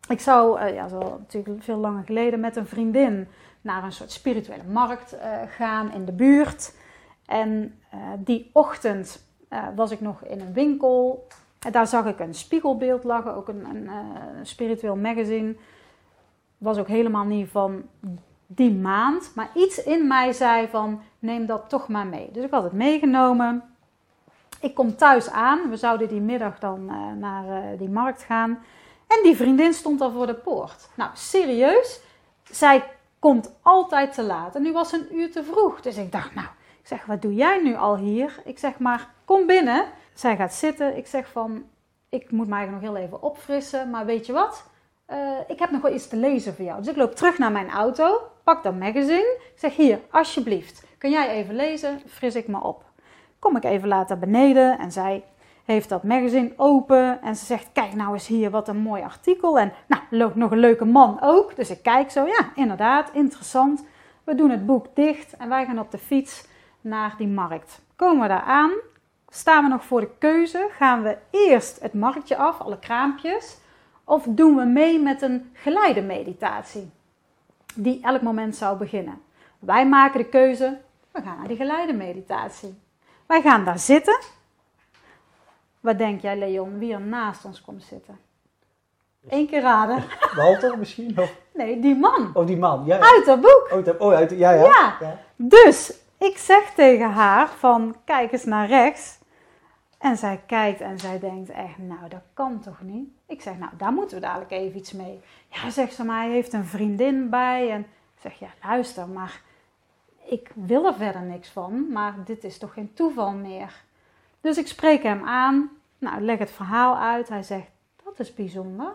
A: Ik zou, uh, ja, zo natuurlijk veel langer geleden, met een vriendin naar een soort spirituele markt uh, gaan in de buurt. En uh, die ochtend was ik nog in een winkel. En daar zag ik een spiegelbeeld lachen, ook een, een spiritueel magazine. Was ook helemaal niet van die maand. Maar iets in mij zei van, neem dat toch maar mee. Dus ik had het meegenomen. Ik kom thuis aan. We zouden die middag dan naar die markt gaan. En die vriendin stond al voor de poort. Nou, serieus, zij komt altijd te laat. En nu was een uur te vroeg. Dus ik dacht, nou, ik zeg, wat doe jij nu al hier? Ik zeg maar, kom binnen. Zij gaat zitten. Ik zeg van, ik moet mij nog heel even opfrissen. Maar weet je wat? Uh, ik heb nog wel iets te lezen voor jou. Dus ik loop terug naar mijn auto, pak dat magazine. Zeg, hier, alsjeblieft, kun jij even lezen? Fris ik me op. Kom ik even later beneden en zij heeft dat magazine open en ze zegt: Kijk nou eens hier, wat een mooi artikel. En nou, loopt nog een leuke man ook. Dus ik kijk zo, ja, inderdaad, interessant. We doen het boek dicht en wij gaan op de fiets naar die markt. Komen we daar aan, staan we nog voor de keuze: gaan we eerst het marktje af, alle kraampjes, of doen we mee met een geleide meditatie die elk moment zou beginnen? Wij maken de keuze: we gaan naar die geleide meditatie. Wij gaan daar zitten wat denk jij, Leon, wie er naast ons komt zitten? Eén keer raden.
B: Walter misschien? Of?
A: Nee, die man.
B: Oh, die man. Ja,
A: Uit dat boek.
B: Oh, oh uit, ja, ja,
A: ja. ja. Dus ik zeg tegen haar van, kijk eens naar rechts. En zij kijkt en zij denkt echt, nou dat kan toch niet? Ik zeg, nou daar moeten we dadelijk even iets mee. Ja, zegt ze, maar hij heeft een vriendin bij. En ik zeg, ja luister, maar ik wil er verder niks van. Maar dit is toch geen toeval meer? Dus ik spreek hem aan. Nou, leg het verhaal uit. Hij zegt: Dat is bijzonder.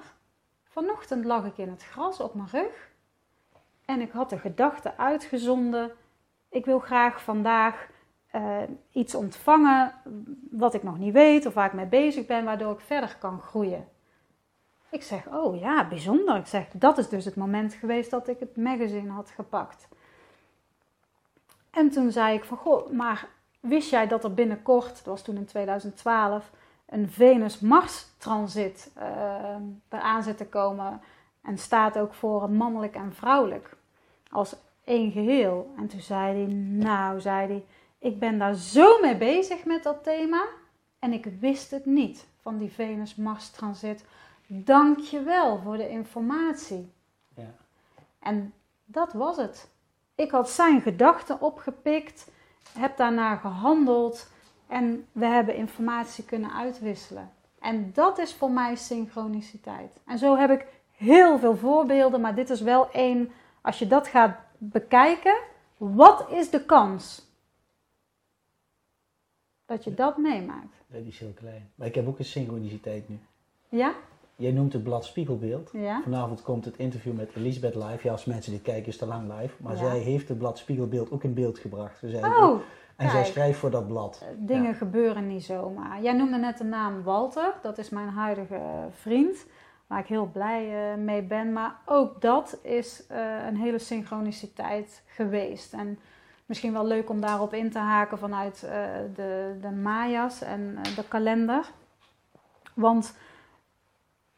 A: Vanochtend lag ik in het gras op mijn rug. En ik had de gedachte uitgezonden: Ik wil graag vandaag uh, iets ontvangen wat ik nog niet weet of waar ik mee bezig ben, waardoor ik verder kan groeien. Ik zeg: Oh ja, bijzonder. Ik zeg: Dat is dus het moment geweest dat ik het magazine had gepakt. En toen zei ik van, goh, maar wist jij dat er binnenkort, dat was toen in 2012, een Venus-Mars-transit uh, eraan zit te komen. En staat ook voor mannelijk en vrouwelijk. Als één geheel. En toen zei hij, nou, zei hij, ik ben daar zo mee bezig met dat thema. En ik wist het niet van die Venus-Mars-transit. Dank je wel voor de informatie. Ja. En dat was het. Ik had zijn gedachten opgepikt heb daarna gehandeld en we hebben informatie kunnen uitwisselen. En dat is voor mij synchroniciteit. En zo heb ik heel veel voorbeelden, maar dit is wel één, als je dat gaat bekijken, wat is de kans dat je dat meemaakt?
B: Dat is heel klein. Maar ik heb ook een synchroniciteit nu.
A: Ja?
B: Jij noemt het blad Spiegelbeeld.
A: Ja?
B: Vanavond komt het interview met Elisabeth live. Ja, als mensen dit kijken is het te lang live. Maar zij heeft het blad Spiegelbeeld ook in beeld gebracht. Dus
A: oh,
B: en zij schrijft voor dat blad.
A: Eh, dingen gebeuren niet zomaar. Jij noemde net de naam Walter. Dat is mijn huidige vriend. Waar ik heel blij uh, mee ben. Maar ook dat is uh, een hele synchroniciteit geweest. En misschien wel leuk om daarop in te haken vanuit de, de Maya's en de kalender. Want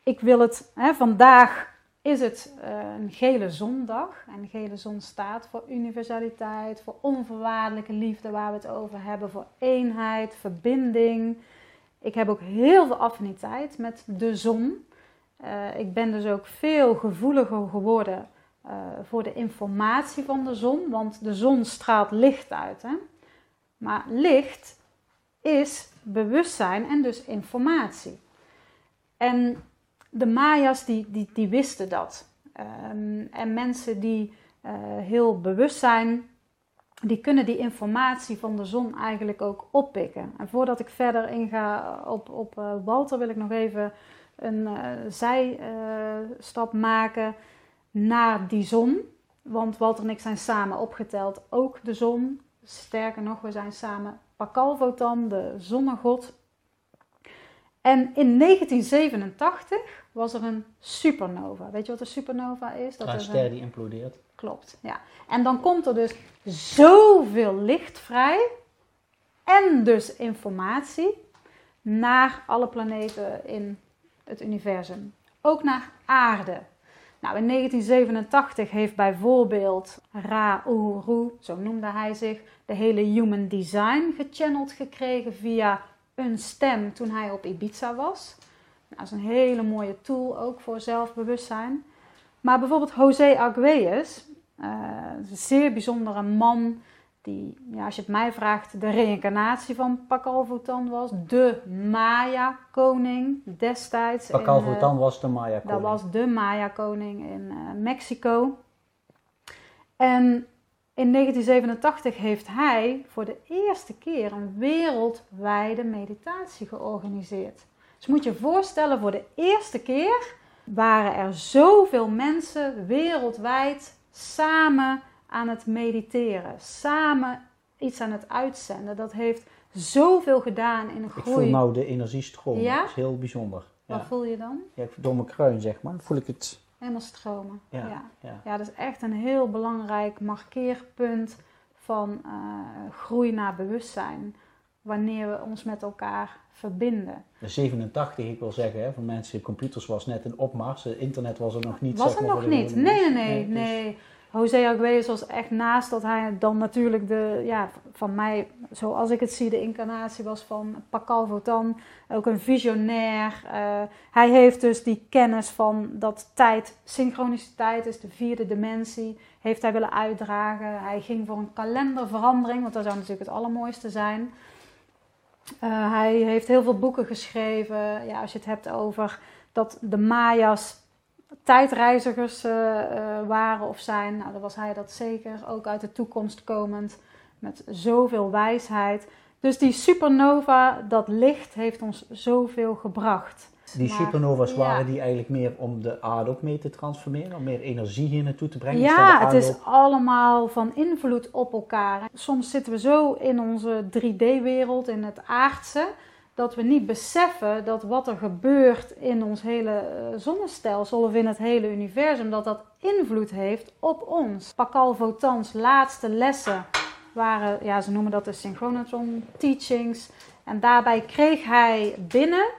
A: ik wil het, hè, vandaag is het uh, een gele zondag. En gele zon staat voor universaliteit, voor onvoorwaardelijke liefde waar we het over hebben, voor eenheid, verbinding. Ik heb ook heel veel affiniteit met de zon. Ik ben dus ook veel gevoeliger geworden eh, voor de informatie van de zon, want de zon straalt licht uit. Hè? Maar licht is bewustzijn en dus informatie. En de Maya's die, die, die wisten dat. Ehm, en mensen die uh, heel bewust zijn, die kunnen die informatie van de zon eigenlijk ook oppikken. En voordat ik verder inga op, op uh, Walter, wil ik nog even een zijstap maken naar die zon. Want Walter en ik zijn samen opgeteld, ook de zon. Sterker nog, we zijn samen Pakalvotan, de zonnegod. En in 1987 was er een supernova. Weet je wat een supernova is?
B: Dat een ster die implodeert.
A: Klopt, ja. En dan komt er dus zoveel licht vrij en dus informatie naar alle planeten in het universum. Ook naar aarde. Nou, in 1987 heeft bijvoorbeeld Ra-Uru, zo noemde hij zich, de hele human design gechanneld gekregen via een stem toen hij op Ibiza was. Nou, dat is een hele mooie tool ook voor zelfbewustzijn. Maar bijvoorbeeld José Arguelles, uh, een zeer bijzondere man die, ja, als je het mij vraagt, de reïncarnatie van Pakal Votan was. De Maya-koning destijds.
B: Pakal Votan uh, was de Maya-koning.
A: Dat was de Maya-koning in uh, Mexico. En in 1987 heeft hij voor de eerste keer een wereldwijde meditatie georganiseerd. Dus moet je je voorstellen, voor de eerste keer waren er zoveel mensen wereldwijd samen aan het mediteren, samen iets aan het uitzenden. Dat heeft zoveel gedaan in een groei.
B: Ik voel nou de energiestroom. Ja? Dat is heel bijzonder.
A: Wat voel je dan?
B: Ja, door mijn kruin zeg maar. voel ik het.
A: Helemaal stromen. Ja, ja. ja. ja dat is echt een heel belangrijk markeerpunt van uh, groei naar bewustzijn. Wanneer we ons met elkaar verbinden.
B: De 87, ik wil zeggen, hè, voor mensen, computers was net een opmars, internet was er nog niet.
A: Was er nog niet? Nee, nee, nee, nee. José Arguelles was echt naast dat hij dan natuurlijk de, ja, van mij, zoals ik het zie, de incarnatie was van Pakal Votan. Ook een visionair. Uh, hij heeft dus die kennis van dat tijd, synchroniciteit is de vierde dimensie, heeft hij willen uitdragen. Hij ging voor een kalenderverandering, want dat zou natuurlijk het allermooiste zijn. Uh, hij heeft heel veel boeken geschreven. Ja, als je het hebt over dat de Maya's tijdreizigers uh, uh, waren of zijn. Nou, dan was hij dat zeker. Ook uit de toekomst komend. Met zoveel wijsheid. Dus die supernova, dat licht, heeft ons zoveel gebracht.
B: Die supernova's waren die eigenlijk meer om de aarde ook mee te transformeren, om meer energie hier naartoe te brengen?
A: Ja, het is allemaal van invloed op elkaar. Soms zitten we zo in onze 3D-wereld, in het aardse, dat we niet beseffen dat wat er gebeurt in ons hele eh, zonnestelsel of in het hele universum, dat dat invloed heeft op ons. Pakal Votans laatste lessen waren, ja, ze noemen dat de synchronotron teachings. En daarbij kreeg hij binnen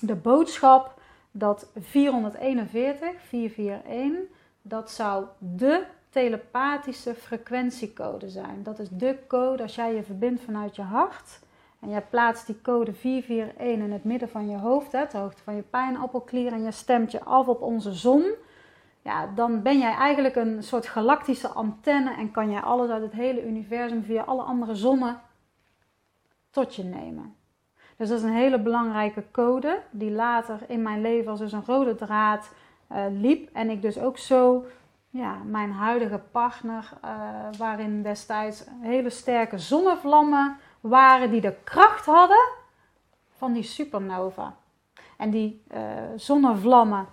A: de boodschap dat 441, 441, dat zou de telepathische frequentiecode zijn. Dat is de code als jij je verbindt vanuit je hart en jij plaatst die code 441 in het midden van je hoofd, de hoogte van je pijnappelklier, en je stemt je af op onze zon. Ja, dan ben jij eigenlijk een soort galactische antenne en kan jij alles uit het hele universum via alle andere zonnen tot je nemen. Dus dat is een hele belangrijke code die later in mijn leven als dus een rode draad uh, liep. En ik dus ook zo ja, mijn huidige partner, uh, waarin destijds hele sterke zonnevlammen waren die de kracht hadden van die supernova. En die uh, zonnevlammen,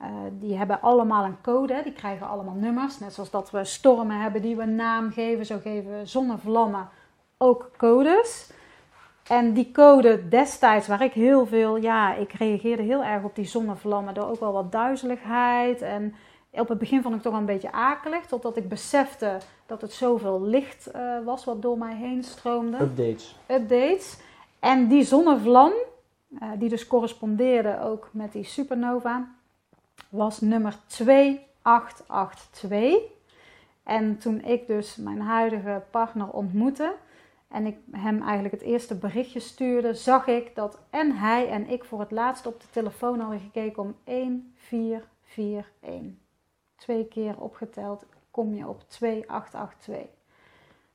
A: uh, die hebben allemaal een code, die krijgen allemaal nummers. Net zoals dat we stormen hebben die we een naam geven, zo geven zonnevlammen ook codes. En die code destijds, waar ik heel veel, ja, ik reageerde heel erg op die zonnevlammen door ook wel wat duizeligheid. En op het begin vond ik toch een beetje akelig, totdat ik besefte dat het zoveel licht uh, was wat door mij heen stroomde.
B: Updates.
A: Updates. En die zonnevlam, uh, die dus correspondeerde ook met die supernova, was nummer 2882. En toen ik dus mijn huidige partner ontmoette en ik hem eigenlijk het eerste berichtje stuurde, zag ik dat en hij en ik voor het laatst op de telefoon hadden gekeken om 1441. Twee keer opgeteld kom je op 2882.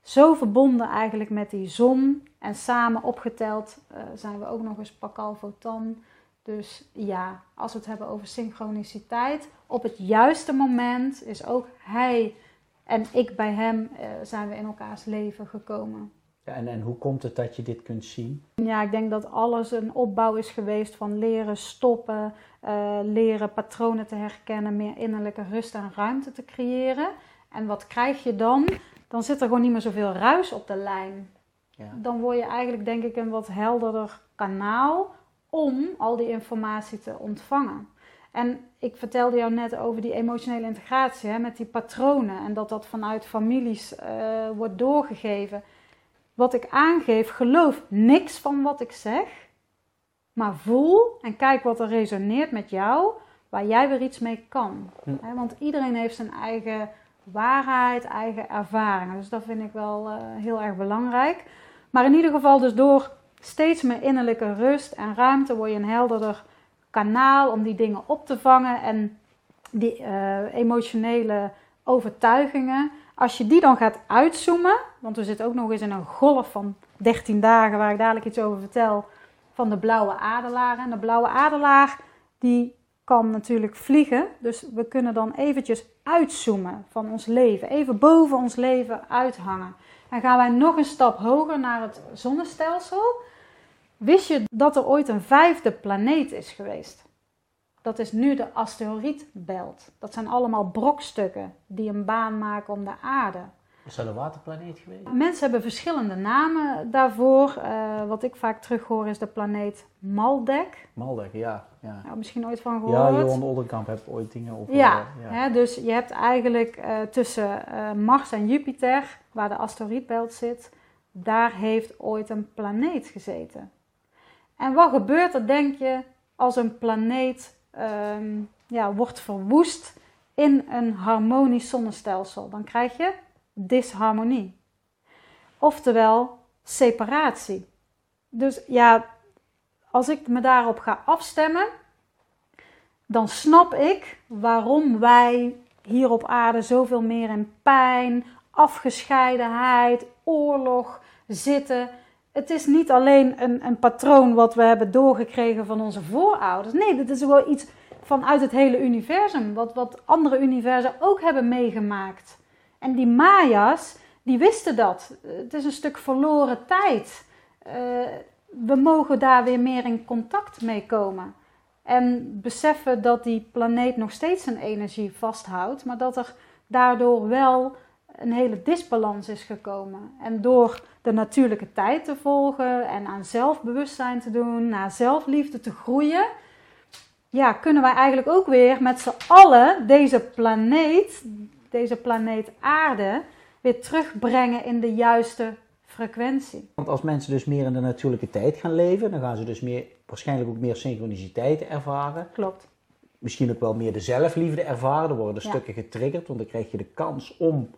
A: Zo verbonden eigenlijk met die zon en samen opgeteld uh, zijn we ook nog eens Pakal Votan. Dus ja, als we het hebben over synchroniciteit, op het juiste moment is ook hij en ik bij hem uh, zijn we in elkaars leven gekomen.
B: Ja, en, en hoe komt het dat je dit kunt zien?
A: Ja, ik denk dat alles een opbouw is geweest van leren stoppen, uh, leren patronen te herkennen, meer innerlijke rust en ruimte te creëren. En wat krijg je dan? Dan zit er gewoon niet meer zoveel ruis op de lijn. Ja. Dan word je eigenlijk, denk ik, een wat helderder kanaal om al die informatie te ontvangen. En ik vertelde jou net over die emotionele integratie hè, met die patronen en dat dat vanuit families uh, wordt doorgegeven. Wat ik aangeef, geloof niks van wat ik zeg, maar voel en kijk wat er resoneert met jou, waar jij weer iets mee kan. Hm. Want iedereen heeft zijn eigen waarheid, eigen ervaringen. Dus dat vind ik wel uh, heel erg belangrijk. Maar in ieder geval, dus door steeds meer innerlijke rust en ruimte word je een helderder kanaal om die dingen op te vangen en die uh, emotionele overtuigingen. Als je die dan gaat uitzoomen, want we zitten ook nog eens in een golf van 13 dagen waar ik dadelijk iets over vertel, van de blauwe adelaar. En de blauwe adelaar die kan natuurlijk vliegen, dus we kunnen dan eventjes uitzoomen van ons leven, even boven ons leven uithangen. En gaan wij nog een stap hoger naar het zonnestelsel. Wist je dat er ooit een vijfde planeet is geweest? Dat is nu de asteroïdbelt. Dat zijn allemaal brokstukken die een baan maken om de aarde.
B: Is dat een waterplaneet geweest?
A: Mensen hebben verschillende namen daarvoor. Uh, wat ik vaak terughoor is de planeet Maldek.
B: Maldek, ja. ja.
A: Nou, misschien ooit van gehoord.
B: Ja, Johan Oldenkamp heeft ooit dingen over.
A: Ja, uh, ja. Hè, dus je hebt eigenlijk uh, tussen Mars en Jupiter, waar de asteroïdbelt zit, daar heeft ooit een planeet gezeten. En wat gebeurt er, denk je, als een planeet um, ja, wordt verwoest in een harmonisch zonnestelsel? Dan krijg je disharmonie. Oftewel separatie. Dus ja, als ik me daarop ga afstemmen, dan snap ik waarom wij hier op aarde zoveel meer in pijn, afgescheidenheid, oorlog zitten. Het is niet alleen een, een patroon wat we hebben doorgekregen van onze voorouders. Nee, dit is wel iets vanuit het hele universum, wat, wat andere universen ook hebben meegemaakt. En die Maya's, die wisten dat. Het is een stuk verloren tijd. Uh, we mogen daar weer meer in contact mee komen. En beseffen dat die planeet nog steeds zijn energie vasthoudt, maar dat er daardoor wel een hele disbalans is gekomen. En door de natuurlijke tijd te volgen en aan zelfbewustzijn te doen, naar zelfliefde te groeien, ja, kunnen wij eigenlijk ook weer met z'n allen deze planeet, deze planeet Aarde, weer terugbrengen in de juiste frequentie.
B: Want als mensen dus meer in de natuurlijke tijd gaan leven, dan gaan ze dus meer, waarschijnlijk ook meer synchroniciteit ervaren.
A: Klopt.
B: Misschien ook wel meer de zelfliefde ervaren. Er worden ja. stukken getriggerd, want dan krijg je de kans om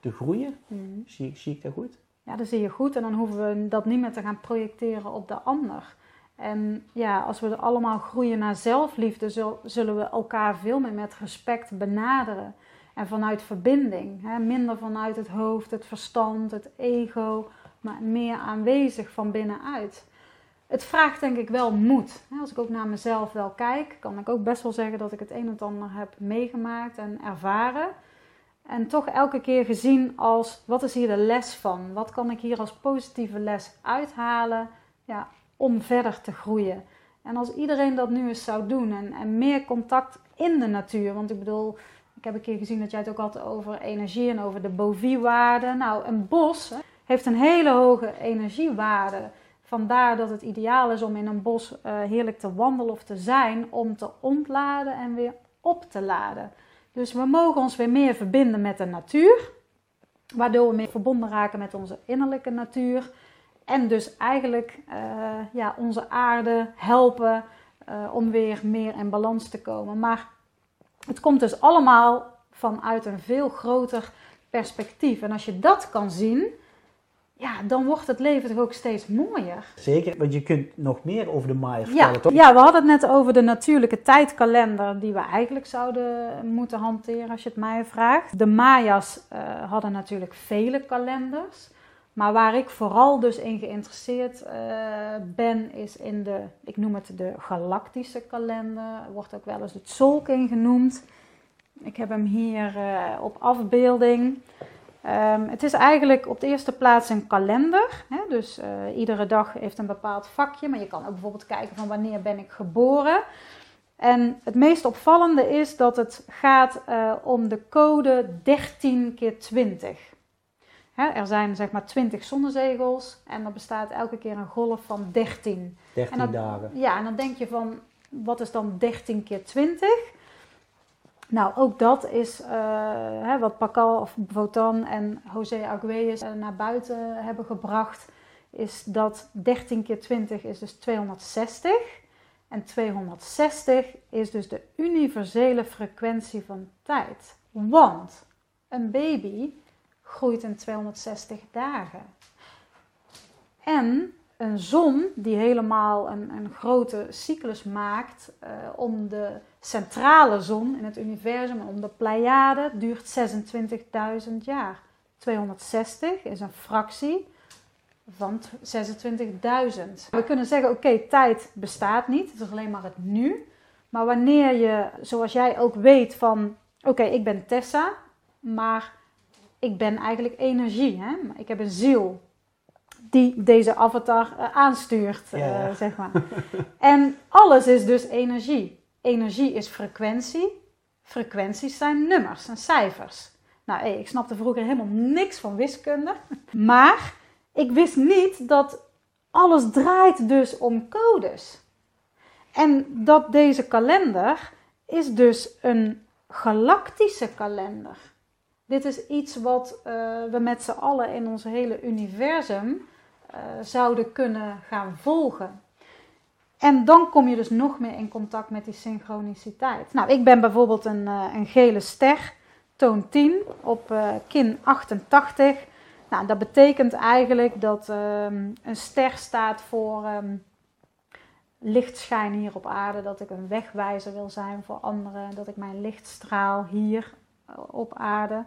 B: te groeien. Mm. Zie, zie ik dat goed?
A: Ja, dat zie je goed. En dan hoeven we dat niet meer te gaan projecteren op de ander. En ja, als we allemaal groeien naar zelfliefde, zullen we elkaar veel meer met respect benaderen. En vanuit verbinding. Hè? Minder vanuit het hoofd, het verstand, het ego, maar meer aanwezig van binnenuit. Het vraagt denk ik wel moed. Als ik ook naar mezelf wel kijk, kan ik ook best wel zeggen dat ik het een en ander heb meegemaakt en ervaren. En toch elke keer gezien als wat is hier de les van? Wat kan ik hier als positieve les uithalen ja, om verder te groeien? En als iedereen dat nu eens zou doen en, en meer contact in de natuur. Want ik bedoel, ik heb een keer gezien dat jij het ook had over energie en over de boviewaarde. Nou, een bos heeft een hele hoge energiewaarde. Vandaar dat het ideaal is om in een bos uh, heerlijk te wandelen of te zijn, om te ontladen en weer op te laden. Dus we mogen ons weer meer verbinden met de natuur, waardoor we meer verbonden raken met onze innerlijke natuur. En dus eigenlijk uh, ja, onze aarde helpen uh, om weer meer in balans te komen. Maar het komt dus allemaal vanuit een veel groter perspectief. En als je dat kan zien, ja, dan wordt het leven toch ook steeds mooier.
B: Zeker, want je kunt nog meer over de Maya vertellen,
A: Ja,
B: toch?
A: ja, we hadden het net over de natuurlijke tijdkalender die we eigenlijk zouden moeten hanteren als je het mij vraagt. De Maya's eh, hadden natuurlijk vele kalenders. Maar waar ik vooral dus in geïnteresseerd eh, ben, is in de, ik noem het de galactische kalender. Wordt ook wel eens het Solking genoemd. Ik heb hem hier eh, op afbeelding. Ehm, het is eigenlijk op de eerste plaats een kalender. Hè? Dus eh, iedere dag heeft een bepaald vakje. Maar je kan ook bijvoorbeeld kijken van wanneer ben ik geboren. En het meest opvallende is dat het gaat om de code 13 keer 20. Hè, er zijn zeg maar 20 zonnezegels en er bestaat elke keer een golf van 13.
B: 13
A: En dat-
B: dagen.
A: Ja, en dan denk je van, wat is dan 13 keer 20? Nou, ook dat is eh, hè, wat Pascal of Votan en José Arguelles eh, naar buiten hebben gebracht. Is dat 13 keer 20 is dus 260. En 260 is dus de universele frequentie van tijd. Want een baby groeit in 260 dagen. En een zon die helemaal een, een grote cyclus maakt eh, om de centrale zon in het universum, om de Pleiade, duurt 26.000 jaar. 260 is een fractie van t- 26.000. We kunnen zeggen, oké, tijd bestaat niet, het is alleen maar het nu. Maar wanneer je, zoals jij ook weet van, oké, ik ben Tessa, maar ik ben eigenlijk energie. Hè? Ik heb een ziel die deze avatar eh, aanstuurt, eh,
B: Ja,
A: zeg maar. en alles is dus energie. Energie is frequentie. Frequenties zijn nummers en cijfers. Nou, ik snapte vroeger helemaal niks van wiskunde. Maar ik wist niet dat alles draait dus om codes. En dat deze kalender is dus een galactische kalender. Dit is iets wat eh, we met z'n allen in ons hele universum eh, zouden kunnen gaan volgen. En dan kom je dus nog meer in contact met die synchroniciteit. Nou, ik ben bijvoorbeeld een, eh, een gele ster, toon 10, op kin 88. Nou, dat betekent eigenlijk dat ehm, een ster staat voor ehm, lichtschijn hier op aarde. Dat ik een wegwijzer wil zijn voor anderen. Dat ik mijn licht straal hier op aarde.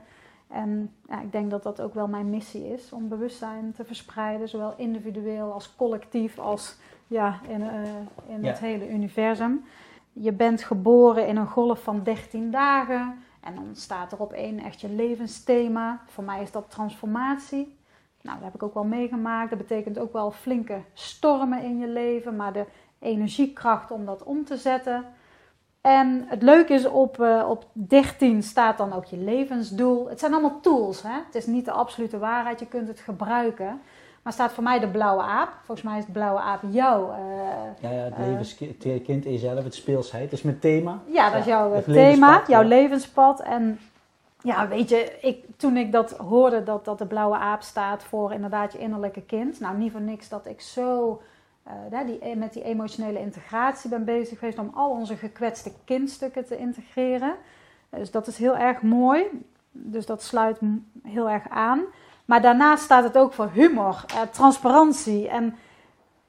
A: En ja, ik denk dat dat ook wel mijn missie is om bewustzijn te verspreiden, zowel individueel als collectief als ja, in, eh, in
B: Ja.
A: het hele universum. Je bent geboren in een golf van 13 dagen en dan staat er op één echt je levensthema. Voor mij is dat transformatie. Nou, dat heb ik ook wel meegemaakt. Dat betekent ook wel flinke stormen in je leven, maar de energiekracht om dat om te zetten. En het leuke is, op, eh, op 13 staat dan ook je levensdoel. Het zijn allemaal tools, hè? het is niet de absolute waarheid, je kunt het gebruiken. Maar staat voor mij de blauwe aap. Volgens mij is de blauwe aap jouw. eh,
B: Ja, ja het
A: Eh.
B: levenskind in jezelf, het speelsheid. Het is mijn thema.
A: ja, dat is jouw thema,
B: levenspad,
A: jouw
B: ja.
A: levenspad. En ja, weet je, ik, toen ik dat hoorde, dat, dat de blauwe aap staat voor inderdaad je innerlijke kind. Nou, niet voor niks dat ik zo eh, die, met die emotionele integratie ben bezig geweest om al onze gekwetste kindstukken te integreren. Dus dat is heel erg mooi. Dus dat sluit heel erg aan. Maar daarnaast staat het ook voor humor, eh, transparantie. En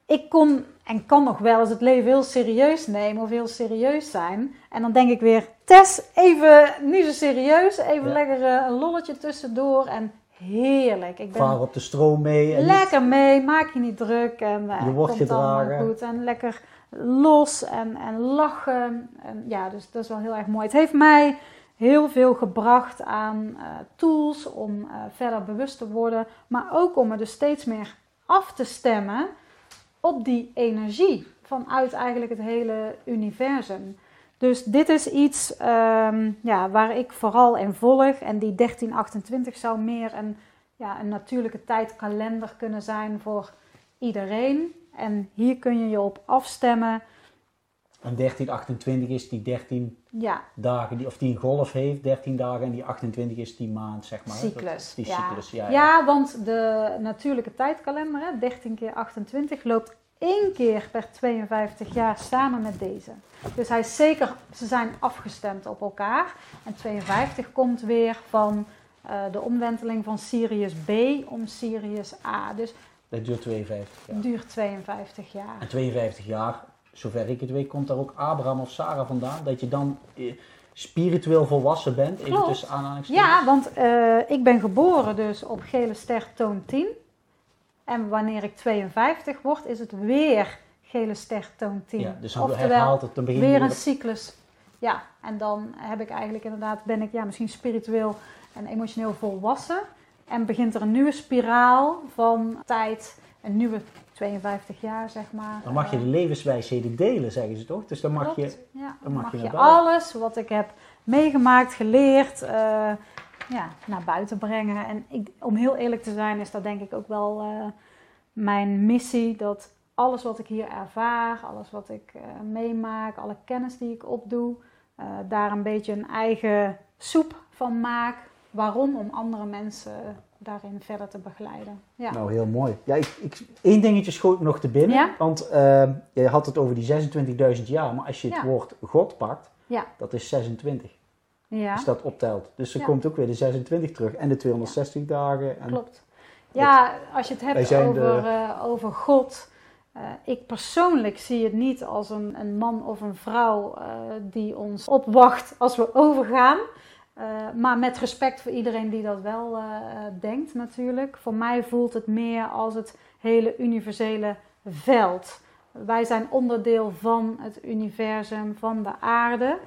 A: ik kon en kan nog wel eens het leven heel serieus nemen of heel serieus zijn. En dan denk ik weer, Tess, even niet zo serieus. Even
B: Ja.
A: lekker eh, een lolletje tussendoor. En heerlijk. Ik ben
B: Vaar op de stroom mee. En niet-
A: lekker mee, maak je niet druk. En eh,
B: Je wordt
A: komt allemaal
B: gedragen.
A: goed. En lekker los en, en lachen. En ja, dus dat is wel heel erg mooi. Het heeft mij heel veel gebracht aan eh, tools om eh, verder bewust te worden. Maar ook om me dus steeds meer af te stemmen op die energie vanuit eigenlijk het hele universum. Dus dit is iets ehm, ja, waar ik vooral in volg. En die 1328 zou meer een, ja, een natuurlijke tijdkalender kunnen zijn voor iedereen. En hier kun je je op afstemmen.
B: En 1328 is die 13
A: Ja,
B: dagen, die, of die een golf heeft, 13 dagen. En die 28 is die maand, zeg maar.
A: Cyclus.
B: die
A: ja.
B: cyclus, ja. ja.
A: Ja, want de natuurlijke tijdkalender, hè, 13 keer 28, loopt één keer per 52 jaar samen met deze. Dus hij is zeker, ze zijn afgestemd op elkaar. En 52 komt weer van eh, de omwenteling van Sirius B om Sirius A. Dus
B: Dat duurt 52 jaar.
A: duurt 52 jaar.
B: En 52 jaar, zover ik het weet, komt daar ook Abraham of Sarah vandaan. Dat je dan eh, spiritueel volwassen bent. Even
A: Klopt.
B: tussen aanhalingstekens.
A: Ja, want eh, ik ben geboren dus op gele ster toon 10. En wanneer ik 52 word, is het weer gele ster toon 10.
B: Ja, dus
A: Oftewel,
B: herhaalt het, dan begin
A: weer een cyclus. Ja, en dan heb ik eigenlijk inderdaad, ben ik ja, misschien spiritueel en emotioneel volwassen. En begint er een nieuwe spiraal van tijd, een nieuwe 52 jaar zeg maar.
B: Dan mag je de
A: Eh,
B: levenswijsheden delen, zeggen ze toch? Dus dan mag je...
A: ja,
B: dan mag
A: mag
B: je
A: alles wat ik heb meegemaakt, geleerd, eh, ja, naar buiten brengen. En ik, om heel eerlijk te zijn, is dat denk ik ook wel eh, mijn missie. Dat alles wat ik hier ervaar, alles wat ik eh, meemaak, alle kennis die ik opdoe, eh, daar een beetje een eigen soep van maak. Waarom? Om andere mensen daarin verder te begeleiden. Ja.
B: Nou, heel mooi. Ja, ik, ik, één dingetje schoot me nog te binnen.
A: Ja?
B: Want je had het over die 26.000 jaar. Maar als je het woord God pakt,
A: Ja.
B: dat is 26.
A: Ja.
B: Als dat optelt. Dus er
A: Ja.
B: komt ook weer de 26 terug. En de 260 dagen. En
A: Klopt. Ja, als je het hebt over,
B: de-
A: eh, over God. eh, ik persoonlijk zie het niet als een, een man of een vrouw eh, die ons opwacht als we overgaan. Maar met respect voor iedereen die dat wel denkt natuurlijk. Voor mij voelt het meer als het hele universele veld. Wij zijn onderdeel van het universum, van de aarde.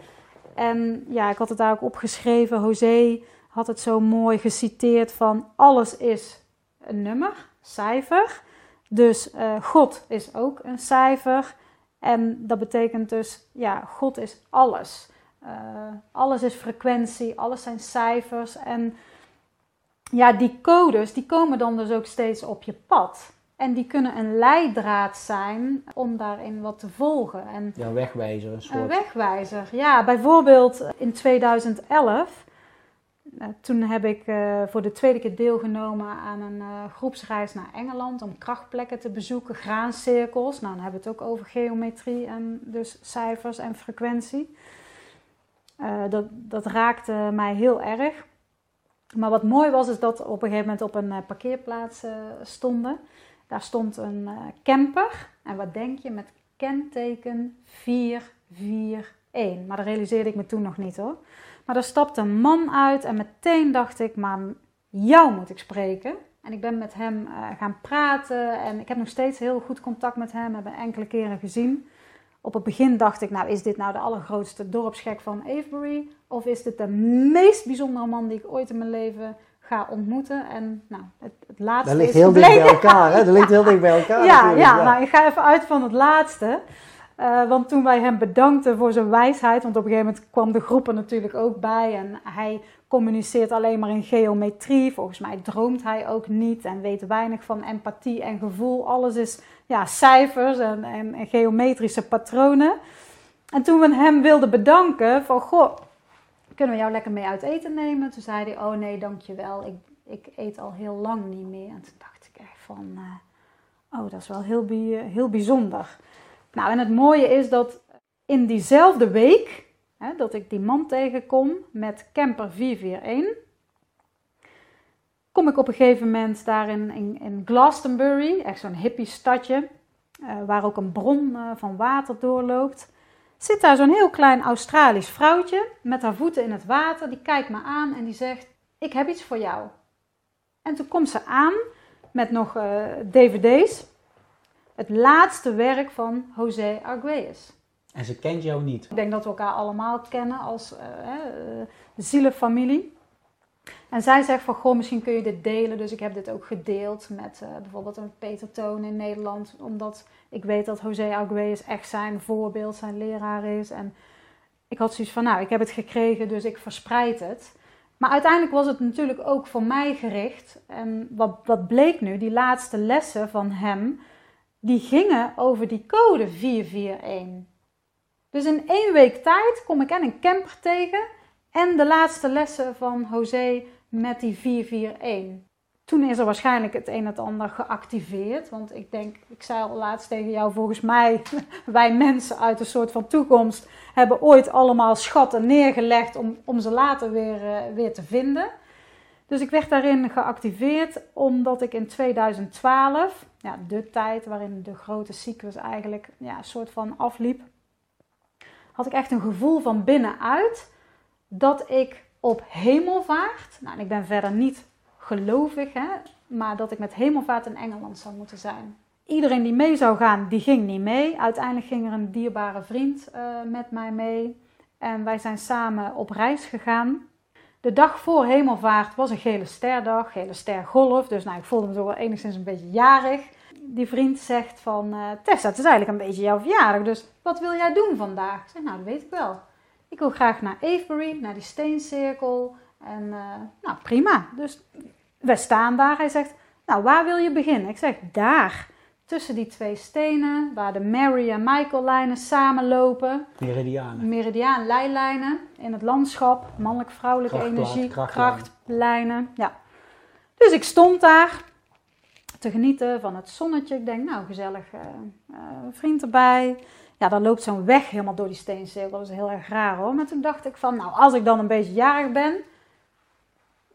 A: En ja, ik had het daar ook opgeschreven. José had het zo mooi geciteerd van alles is een nummer, cijfer. Dus eh, God is ook een cijfer. En dat betekent dus, ja, God is alles. Eh, alles is frequentie, alles zijn cijfers. En ja, die codes, die komen dan dus ook steeds op je pad. En die kunnen een leidraad zijn om daarin wat te volgen. En
B: ja, wegwijzer. Een soort.
A: een wegwijzer. Ja, bijvoorbeeld in 2011. eh, toen heb ik eh, voor de tweede keer deelgenomen aan een eh, groepsreis naar Engeland om krachtplekken te bezoeken, graancirkels. Nou, dan hebben we het ook over geometrie en dus cijfers en frequentie. Eh, dat, dat raakte mij heel erg. Maar wat mooi was, is dat we op een gegeven moment op een eh, parkeerplaats eh, stonden. Daar stond een eh, camper. En wat denk je? Met kenteken 441. Maar dat realiseerde ik me toen nog niet hoor. Maar er stapte een man uit en meteen dacht ik, maar jou moet ik spreken. En ik ben met hem eh, gaan praten en ik heb nog steeds heel goed contact met hem. Hebben enkele keren gezien. Op het begin dacht ik, nou is dit nou de allergrootste dorpsgek van Avebury? Of is dit de meest bijzondere man die ik ooit in mijn leven ga ontmoeten? En nou, het, het laatste
B: Dat ligt
A: is
B: heel dicht bij elkaar, hè? Dat ligt heel dicht bij elkaar.
A: Ja, ja, nou, ik ga even uit van het laatste. Eh, want toen wij hem bedankten voor zijn wijsheid, want op een gegeven moment kwam de groep er natuurlijk ook bij. En hij communiceert alleen maar in geometrie. Volgens mij droomt hij ook niet en weet weinig van empathie en gevoel. Alles is ja, cijfers en, en, en geometrische patronen. En toen we hem wilden bedanken van, goh, kunnen we jou lekker mee uit eten nemen? Toen zei hij, oh nee, dankjewel, ik, ik eet al heel lang niet meer. En toen dacht ik echt van, eh, oh, dat is wel heel, heel bijzonder. Nou, en het mooie is dat in diezelfde week, hè, dat ik die man tegenkom met camper 441, kom ik op een gegeven moment daar in, in, in Glastonbury, echt zo'n hippie stadje, eh, waar ook een bron eh, van water doorloopt. Zit daar zo'n heel klein Australisch vrouwtje met haar voeten in het water. Die kijkt me aan en die zegt: Ik heb iets voor jou. En toen komt ze aan met nog eh, dvd's. Het laatste werk van José Arguelles.
B: En ze kent jou niet.
A: Ik denk dat we elkaar allemaal kennen als eh, zielenfamilie. En zij zegt van, goh, misschien kun je dit delen. Dus ik heb dit ook gedeeld met eh, bijvoorbeeld een Peter Toon in Nederland. Omdat ik weet dat José Arguelles echt zijn voorbeeld, zijn leraar is. En ik had zoiets van, nou, ik heb het gekregen, dus ik verspreid het. Maar uiteindelijk was het natuurlijk ook voor mij gericht. En wat, wat bleek nu, die laatste lessen van hem, die gingen over die code 441. Dus in één week tijd kom ik en een camper tegen en de laatste lessen van José met die 441. Toen is er waarschijnlijk het een en het ander geactiveerd. Want ik denk, ik zei al laatst tegen jou, volgens mij, wij mensen uit een soort van toekomst hebben ooit allemaal schatten neergelegd om, om ze later weer, eh, weer te vinden. Dus ik werd daarin geactiveerd omdat ik in 2012, ja, de tijd waarin de grote cyclus eigenlijk ja, een soort van afliep, had ik echt een gevoel van binnenuit dat ik op hemelvaart, nou ik ben verder niet gelovig, hè, maar dat ik met hemelvaart in Engeland zou moeten zijn. Iedereen die mee zou gaan, die ging niet mee. Uiteindelijk ging er een dierbare vriend uh, met mij mee. En wij zijn samen op reis gegaan. De dag voor hemelvaart was een gele sterdag, gele stergolf. Dus nou, ik voelde me toch wel enigszins een beetje jarig. Die vriend zegt van, uh, Tessa, het is eigenlijk een beetje jouw verjaardag. Dus wat wil jij doen vandaag? Ik zeg, nou, dat weet ik wel. Ik wil graag naar Avebury, naar die steencirkel. En uh, nou, prima. Dus we staan daar. Hij zegt, nou, waar wil je beginnen? Ik zeg, daar. Tussen die twee stenen, waar de Mary en Michael lijnen samenlopen.
B: Meridianen.
A: Meridiaan, leilijnen in het landschap. Mannelijk-vrouwelijke energie, krachtlijnen. Ja. Dus ik stond daar te genieten van het zonnetje. Ik denk, nou, gezellig uh, uh, vriend erbij. Ja, dan loopt zo'n weg helemaal door die steencirkel. Dat is heel erg raar hoor. Maar toen dacht ik van, nou, als ik dan een beetje jarig ben,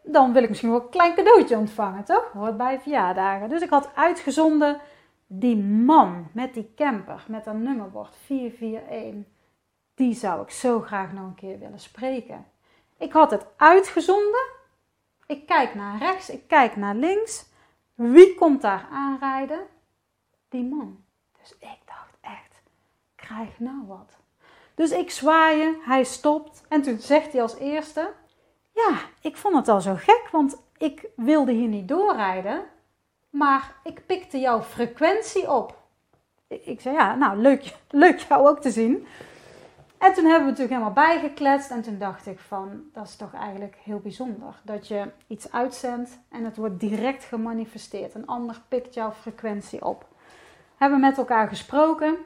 A: dan wil ik misschien wel een klein cadeautje ontvangen, toch? Hoort bij verjaardagen. Dus ik had uitgezonden die man met die camper, met dat nummerbord 441. Die zou ik zo graag nog een keer willen spreken. Ik had het uitgezonden. Ik kijk naar rechts, ik kijk naar links. Wie komt daar aanrijden? Die man. Dus ik krijg nou wat. Dus ik zwaaien, hij stopt en toen zegt hij als eerste: Ja, ik vond het al zo gek, want ik wilde hier niet doorrijden, maar ik pikte jouw frequentie op. Ik zei: Ja, nou leuk, leuk jou ook te zien. En toen hebben we natuurlijk helemaal bijgekletst. En toen dacht ik van, dat is toch eigenlijk heel bijzonder. Dat je iets uitzendt en het wordt direct gemanifesteerd. Een ander pikt jouw frequentie op. Hebben met elkaar gesproken.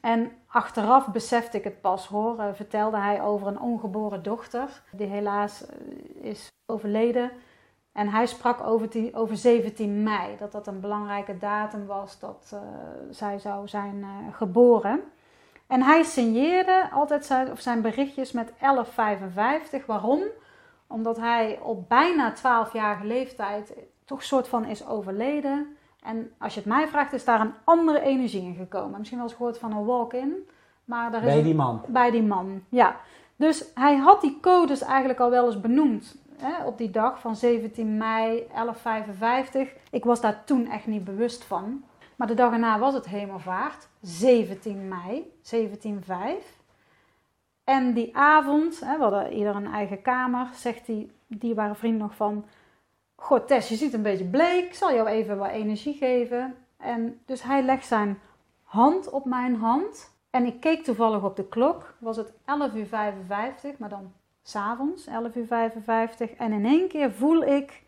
A: En achteraf besefte ik het pas hoor. Uh, vertelde hij over een ongeboren dochter. Die helaas uh, is overleden. En hij sprak over, die, over 17 mei. Dat dat een belangrijke datum was dat uh, zij zou zijn geboren. En hij signeerde altijd zijn, of zijn berichtjes met 1155. Waarom? Omdat hij op bijna 12-jarige leeftijd toch soort van is overleden. En als je het mij vraagt, is daar een andere energie in gekomen. Misschien wel eens gehoord van een walk-in. Maar daar is
B: bij die man?
A: Bij die man, ja. Dus hij had die codes eigenlijk al wel eens benoemd. Hè, op die dag van 17 mei 1155. Ik was daar toen echt niet bewust van. Maar de dag erna was het hemelvaart, 17 mei, 1705. En die avond, hè, we hadden ieder een eigen kamer, zegt die dierbare vriend nog van... God Tess, je ziet een beetje bleek, ik zal jou even wat energie geven. En dus hij legt zijn hand op mijn hand. En ik keek toevallig op de klok, was het 11 uur 55, maar dan s'avonds, 11 uur 55. En in één keer voel ik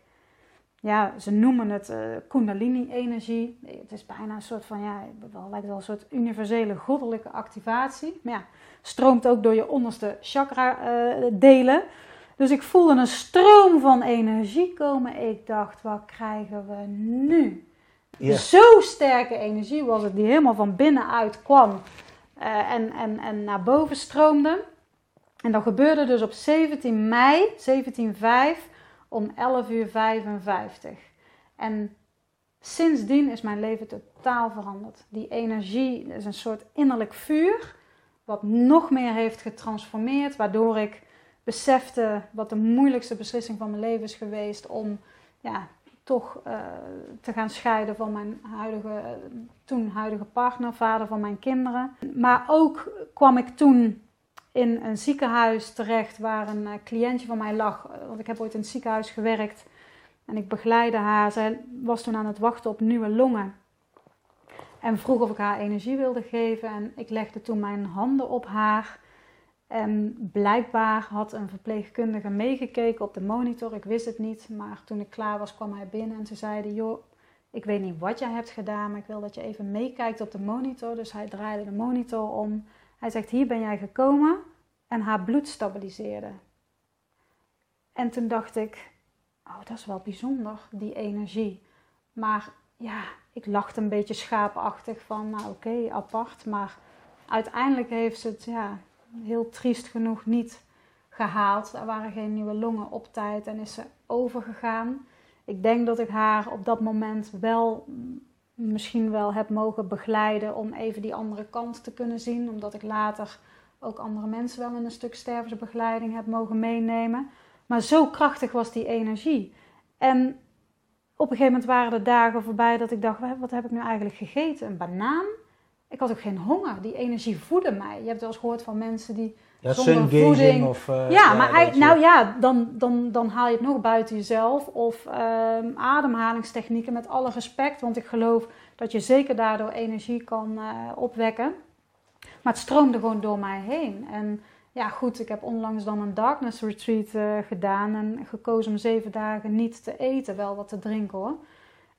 A: ja, ze noemen het uh, Kundalini-energie. Het is bijna een soort van, ja, wel, lijkt wel een soort universele goddelijke activatie. Maar ja, stroomt ook door je onderste chakra-delen. Uh, dus ik voelde een stroom van energie komen. Ik dacht, wat krijgen we nu? Yeah. Zo sterke energie was het, die helemaal van binnenuit kwam uh, en, en, en naar boven stroomde. En dat gebeurde dus op 17 mei 1705 om 11 uur 55. En sindsdien is mijn leven totaal veranderd. Die energie is een soort innerlijk vuur, wat nog meer heeft getransformeerd, waardoor ik besefte wat de moeilijkste beslissing van mijn leven is geweest om ja, toch uh, te gaan scheiden van mijn huidige, toen huidige partner, vader van mijn kinderen. Maar ook kwam ik toen in een ziekenhuis terecht waar een uh, cliëntje van mij lag. Want ik heb ooit in het ziekenhuis gewerkt en ik begeleide haar. Zij was toen aan het wachten op nieuwe longen. En vroeg of ik haar energie wilde geven. En ik legde toen mijn handen op haar. En blijkbaar had een verpleegkundige meegekeken op de monitor. Ik wist het niet. Maar toen ik klaar was, kwam hij binnen en ze zeiden: Joh, ik weet niet wat jij hebt gedaan, maar ik wil dat je even meekijkt op de monitor. Dus hij draaide de monitor om. Hij zegt: Hier ben jij gekomen en haar bloed stabiliseerde. En toen dacht ik: Oh, dat is wel bijzonder, die energie. Maar ja, ik lachte een beetje schaapachtig van: Nou, oké, apart. Maar uiteindelijk heeft ze het ja, heel triest genoeg niet gehaald. Er waren geen nieuwe longen op tijd en is ze overgegaan. Ik denk dat ik haar op dat moment wel misschien wel heb mogen begeleiden om even die andere kant te kunnen zien. Omdat ik later ook andere mensen wel in een stuk stervensbegeleiding heb mogen meenemen. Maar zo krachtig was die energie. En op een gegeven moment waren de dagen voorbij dat ik dacht: wat heb ik nu eigenlijk gegeten? Een banaan? Ik had ook geen honger. Die energie voedde mij. Je hebt wel eens gehoord van mensen die
B: Ja,
A: zonder voeding.
B: of... eh,
A: ja, maar hij- nou ja, dan, dan, dan haal je het nog buiten jezelf. Of ehm, ademhalingstechnieken met alle respect. Want ik geloof dat je zeker daardoor energie kan eh, opwekken. Maar het stroomde gewoon door mij heen. En ja, goed, ik heb onlangs dan een darkness retreat eh, gedaan. En gekozen om zeven dagen niet te eten, wel wat te drinken hoor.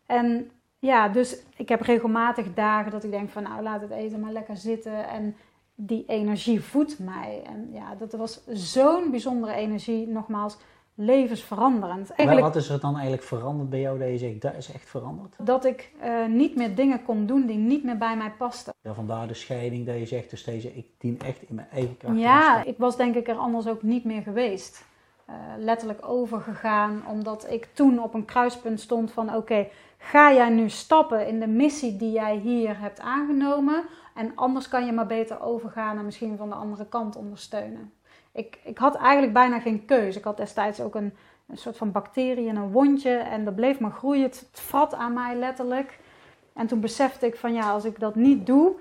A: En ja, dus ik heb regelmatig dagen dat ik denk van nou laat het eten maar lekker zitten. En die energie voedt mij. En ja, dat was zo'n bijzondere energie, nogmaals, levensveranderend.
B: Maar
A: Eigenlijk
B: wat is er dan eigenlijk veranderd bij jou dat je zegt, dat is echt veranderd?
A: dat ik eh, niet meer dingen kon doen die niet meer bij mij pasten.
B: Ja, vandaar de scheiding dat je zegt, dus deze, ik dien echt in mijn eigen kracht.
A: Ja, ik was denk ik er anders ook niet meer geweest. Eh, letterlijk overgegaan, omdat ik toen op een kruispunt stond van oké, ga jij nu stappen in de missie die jij hier hebt aangenomen en anders kan je maar beter overgaan en misschien van de andere kant ondersteunen. Ik, ik had eigenlijk bijna geen keuze. Ik had destijds ook een, een soort van bacterie in een wondje en dat bleef maar groeien. Het, vrat aan mij letterlijk. En toen besefte ik van ja, als ik dat niet doe,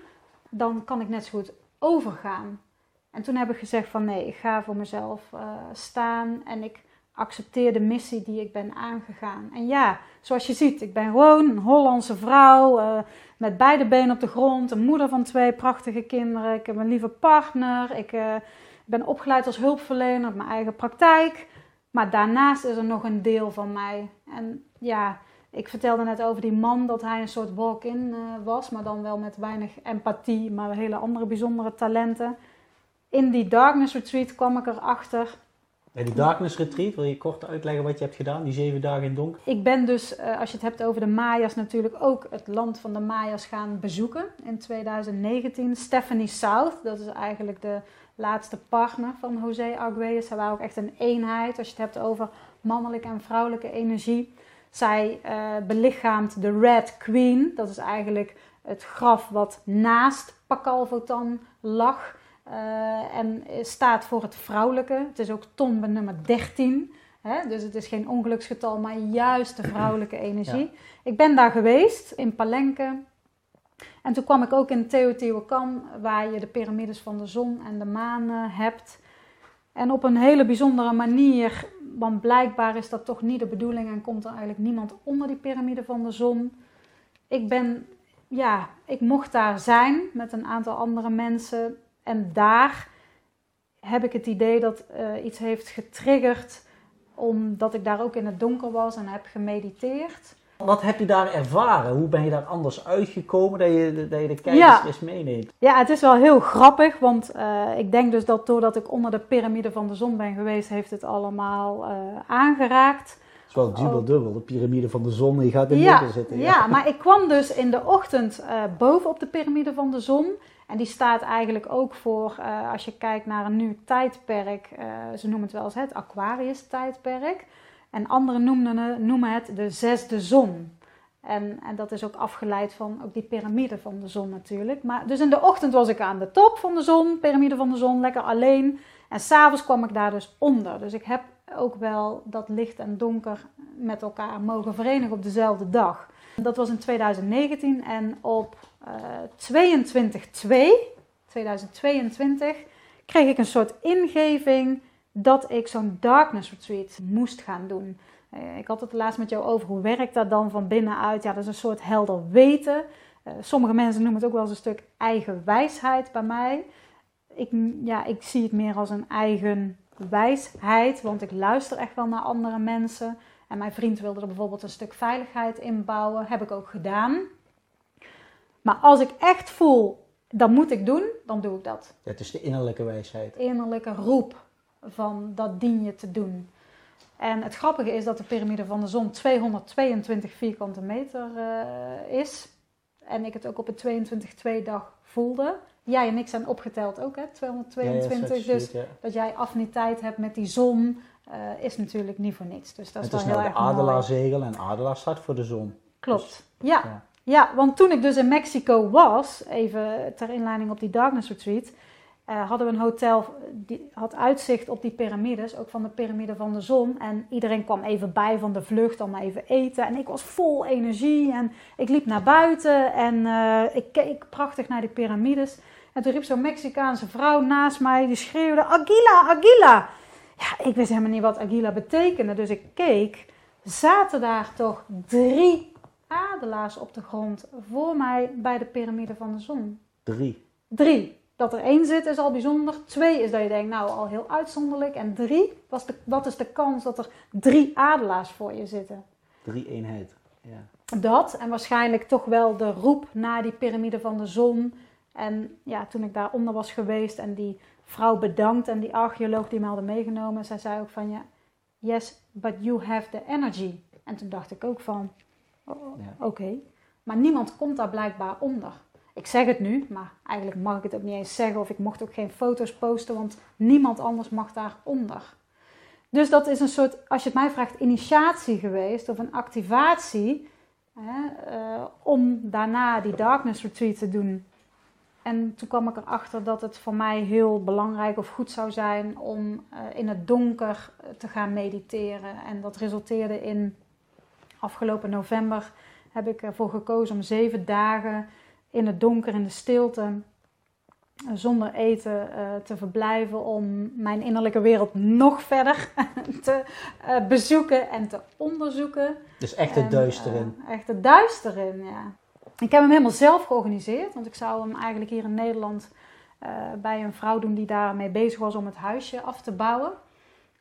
A: dan kan ik net zo goed overgaan. En toen heb ik gezegd van nee, ik ga voor mezelf eh, staan en ik accepteer de missie die ik ben aangegaan. En ja, zoals je ziet, ik ben gewoon een Hollandse vrouw eh, met beide benen op de grond, een moeder van twee prachtige kinderen. Ik heb een lieve partner, ik eh, ben opgeleid als hulpverlener op mijn eigen praktijk. Maar daarnaast is er nog een deel van mij. En ja, ik vertelde net over die man dat hij een soort walk-in eh, was, maar dan wel met weinig empathie, maar hele andere bijzondere talenten. In die Darkness Retreat kwam ik erachter.
B: Bij die Darkness Retreat, wil je kort uitleggen wat je hebt gedaan, die zeven dagen in donker?
A: Ik ben dus, eh, als je het hebt over de Maya's, natuurlijk ook het land van de Maya's gaan bezoeken in 2019. Stephanie South, dat is eigenlijk de laatste partner van José Arguelles. Zij waren ook echt een eenheid als je het hebt over mannelijke en vrouwelijke energie. Zij eh, belichaamt de Red Queen, dat is eigenlijk het graf wat naast Pakal Votan lag. Eh, en staat voor het vrouwelijke. Het is ook tombe nummer 13. Hè? Dus het is geen ongeluksgetal, maar juist de vrouwelijke energie. Ik ben daar geweest in Palenque. En toen kwam ik ook in Teotihuacan, waar je de piramides van de zon en de maan eh, hebt. En op een hele bijzondere manier, want blijkbaar is dat toch niet de bedoeling en komt er eigenlijk niemand onder die piramide van de zon. Ik ben, ja, ik mocht daar zijn met een aantal andere mensen. En daar heb ik het idee dat eh, iets heeft getriggerd, omdat ik daar ook in het donker was en heb gemediteerd.
B: Wat heb je daar ervaren? Hoe ben je daar anders uitgekomen dat je, dat je de kijkers
A: Ja.
B: eens meeneemt?
A: Ja, het is wel heel grappig, want eh, ik denk dus dat doordat ik onder de piramide van de zon ben geweest, heeft het allemaal eh, aangeraakt.
B: Het is wel dubbel dubbel, de piramide van de zon, die gaat in
A: Ja,
B: zitten.
A: ja, maar ik kwam dus in de ochtend boven op de piramide van de zon. En die staat eigenlijk ook voor, eh, als je kijkt naar een nieuw tijdperk, eh, ze noemen het wel eens het Aquarius-tijdperk. En anderen noemen, noemen het de zesde zon. En, en dat is ook afgeleid van ook die piramide van de zon natuurlijk. Maar, dus in de ochtend was ik aan de top van de zon, piramide van de zon, lekker alleen. En s'avonds kwam ik daar dus onder. Dus ik heb ook wel dat licht en donker met elkaar mogen verenigen op dezelfde dag. Dat was in 2019 en op eh 22-2, 2022, kreeg ik een soort ingeving dat ik zo'n darkness retreat moest gaan doen. Eh, ik had het laatst met jou over hoe werkt dat dan van binnenuit. Ja, dat is een soort helder weten. Eh, sommige mensen noemen het ook wel eens een stuk eigen wijsheid bij mij. Ik, ja, ik zie het meer als een eigen wijsheid, want ik luister echt wel naar andere mensen. En mijn vriend wilde er bijvoorbeeld een stuk veiligheid inbouwen. Heb ik ook gedaan. Maar als ik echt voel, dat moet ik doen, dan doe ik dat.
B: Het is de innerlijke wijsheid.
A: Innerlijke roep van dat dien je te doen. En het grappige is dat de piramide van de zon 222 vierkante meter eh, is. En ik het ook op een 22-2 dag voelde. jij en ik zijn opgeteld ook, hè? 222.
B: Ja, ja,
A: dus
B: ja.
A: dat jij affiniteit hebt met die zon, eh, is natuurlijk niet voor niks. Dus dat is
B: Het is
A: wel
B: nou
A: heel
B: de
A: erg mooi.
B: adelaarszegel en adelaar staat voor de zon.
A: Klopt. Ja.
B: ja.
A: Ja, want toen ik dus in Mexico was, even ter inleiding op die Darkness Retreat, eh, hadden we een hotel, die had uitzicht op die piramides, ook van de piramide van de zon. En iedereen kwam even bij van de vlucht, allemaal even eten. En ik was vol energie en ik liep naar buiten en eh, ik keek prachtig naar die piramides. En toen riep zo'n Mexicaanse vrouw naast mij, die schreeuwde, Aguila, Aguila! Ja, ik wist helemaal niet wat Aguila betekende, dus ik keek. Zaten daar toch drie adelaars op de grond voor mij bij de piramide van de zon.
B: Drie.
A: Drie. Dat er één zit is al bijzonder. Twee is dat je denkt, nou al heel uitzonderlijk. En drie, was de, wat is de kans dat er drie adelaars voor je zitten?
B: Drie eenheid. Ja.
A: Dat en waarschijnlijk toch wel de roep naar die piramide van de zon. En ja, toen ik daaronder was geweest en die vrouw bedankt en die archeoloog die me hadden meegenomen, zij zei ook van ja, yes, but you have the energy. En toen dacht ik ook van, oh,
B: Ja.
A: oké, maar niemand komt daar blijkbaar onder. Ik zeg het nu, maar eigenlijk mag ik het ook niet eens zeggen of ik mocht ook geen foto's posten, want niemand anders mag daaronder. Dus dat is een soort, als je het mij vraagt, initiatie geweest of een activatie hè, eh, om daarna die darkness retreat te doen. En toen kwam ik erachter dat het voor mij heel belangrijk of goed zou zijn om eh, in het donker te gaan mediteren. En dat resulteerde in afgelopen november heb ik ervoor gekozen om zeven dagen in het donker, in de stilte, eh, zonder eten eh, te verblijven. Om mijn innerlijke wereld nog verder te eh, bezoeken en te onderzoeken.
B: Dus echt het
A: En,
B: duister in.
A: eh, echt het duister in, ja. Ik heb hem helemaal zelf georganiseerd, want ik zou hem eigenlijk hier in Nederland bij een vrouw doen die daarmee bezig was om het huisje af te bouwen.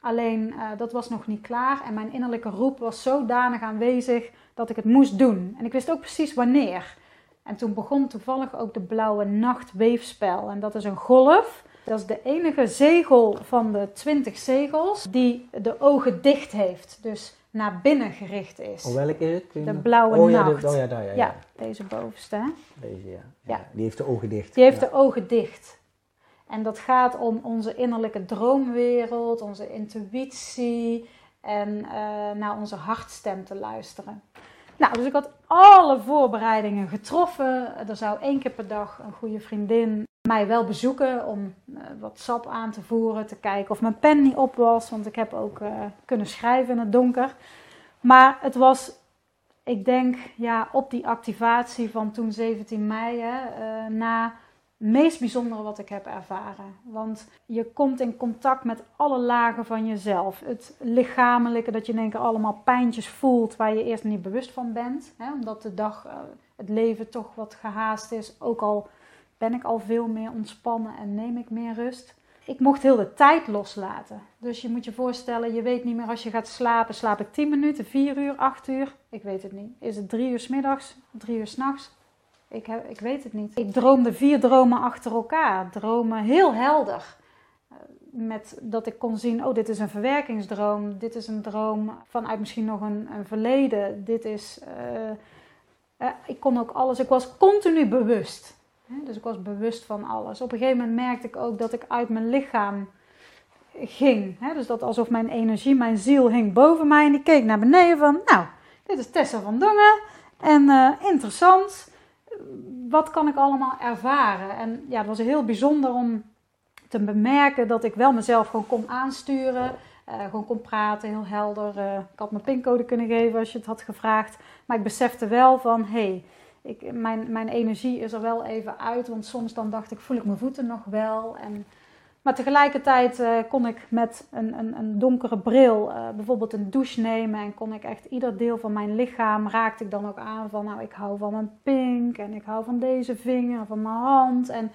A: Alleen eh, dat was nog niet klaar en mijn innerlijke roep was zodanig aanwezig dat ik het moest doen. En ik wist ook precies wanneer. En toen begon toevallig ook de blauwe nachtweefspel. En dat is een golf. Dat is de enige zegel van de 20 zegels die de ogen dicht heeft. Dus naar binnen gericht is.
B: Oh, welke is het?
A: De blauwe
B: oh, ja,
A: nacht.
B: oh ja, daar, ja, ja.
A: Ja, deze bovenste. hè?
B: Deze, ja.
A: Ja.
B: Die heeft de ogen dicht.
A: Die heeft de ogen dicht. En dat gaat om onze innerlijke droomwereld, onze intuïtie en eh, naar onze hartstem te luisteren. Nou, dus ik had alle voorbereidingen getroffen. Er zou één keer per dag een goede vriendin mij wel bezoeken om eh, wat sap aan te voeren, te kijken of mijn pen niet op was, want ik heb ook eh, kunnen schrijven in het donker. Maar het was, ik denk, ja, op die activatie van toen 17 mei, hè, na meest bijzondere wat ik heb ervaren. Want je komt in contact met alle lagen van jezelf. Het lichamelijke, dat je in één keer allemaal pijntjes voelt waar je eerst niet bewust van bent. Hè? Omdat de dag, eh, het leven toch wat gehaast is. Ook al ben ik al veel meer ontspannen en neem ik meer rust. Ik mocht heel de tijd loslaten. Dus je moet je voorstellen, je weet niet meer als je gaat slapen. Slaap ik 10 minuten, 4 uur, 8 uur? Ik weet het niet. Is het 3 uur s middags, 3 uur s'nachts? Ik, heb, ik weet het niet. Ik droomde vier dromen achter elkaar. Dromen heel helder. Eh, Met dat ik kon zien, oh, dit is een verwerkingsdroom. Dit is een droom vanuit misschien nog een, verleden. Dit is... eh, eh, ik kon ook alles... Ik was continu bewust. Dus ik was bewust van alles. Op een gegeven moment merkte ik ook dat ik uit mijn lichaam ging. Dus dat alsof mijn energie, mijn ziel hing boven mij. En ik keek naar beneden van, nou, dit is Tessa van Dongen. En eh, interessant wat kan ik allemaal ervaren? En ja, het was heel bijzonder om te bemerken dat ik wel mezelf gewoon kon aansturen. eh, gewoon kon praten, heel helder. Eh, ik had mijn pincode kunnen geven als je het had gevraagd. Maar ik besefte wel van, hé, hey, mijn, mijn energie is er wel even uit. Want soms dan dacht ik, voel ik mijn voeten nog wel? En, maar tegelijkertijd eh, kon ik met een, een, een donkere bril eh, bijvoorbeeld een douche nemen. En kon ik echt ieder deel van mijn lichaam raakte ik dan ook aan van, nou, ik hou van mijn pink. En ik hou van deze vinger, van mijn hand. En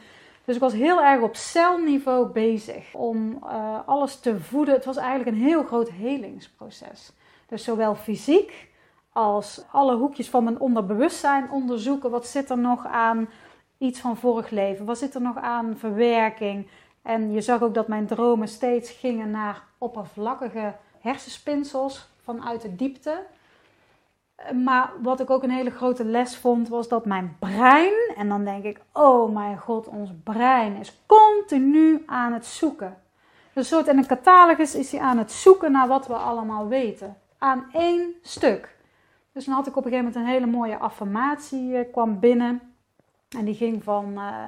A: dus ik was heel erg op celniveau bezig om eh, alles te voeden. Het was eigenlijk een heel groot helingsproces. Dus zowel fysiek als alle hoekjes van mijn onderbewustzijn onderzoeken. Wat zit er nog aan iets van vorig leven? Wat zit er nog aan verwerking? En je zag ook dat mijn dromen steeds gingen naar oppervlakkige hersenspinsels vanuit de diepte. Maar wat ik ook een hele grote les vond, was dat mijn brein, en dan denk ik, oh mijn god, ons brein is continu aan het zoeken. Een soort in een catalogus is hij aan het zoeken naar wat we allemaal weten. Aan één stuk. Dus dan had ik op een gegeven moment een hele mooie affirmatie uh, kwam binnen. En die ging van, uh,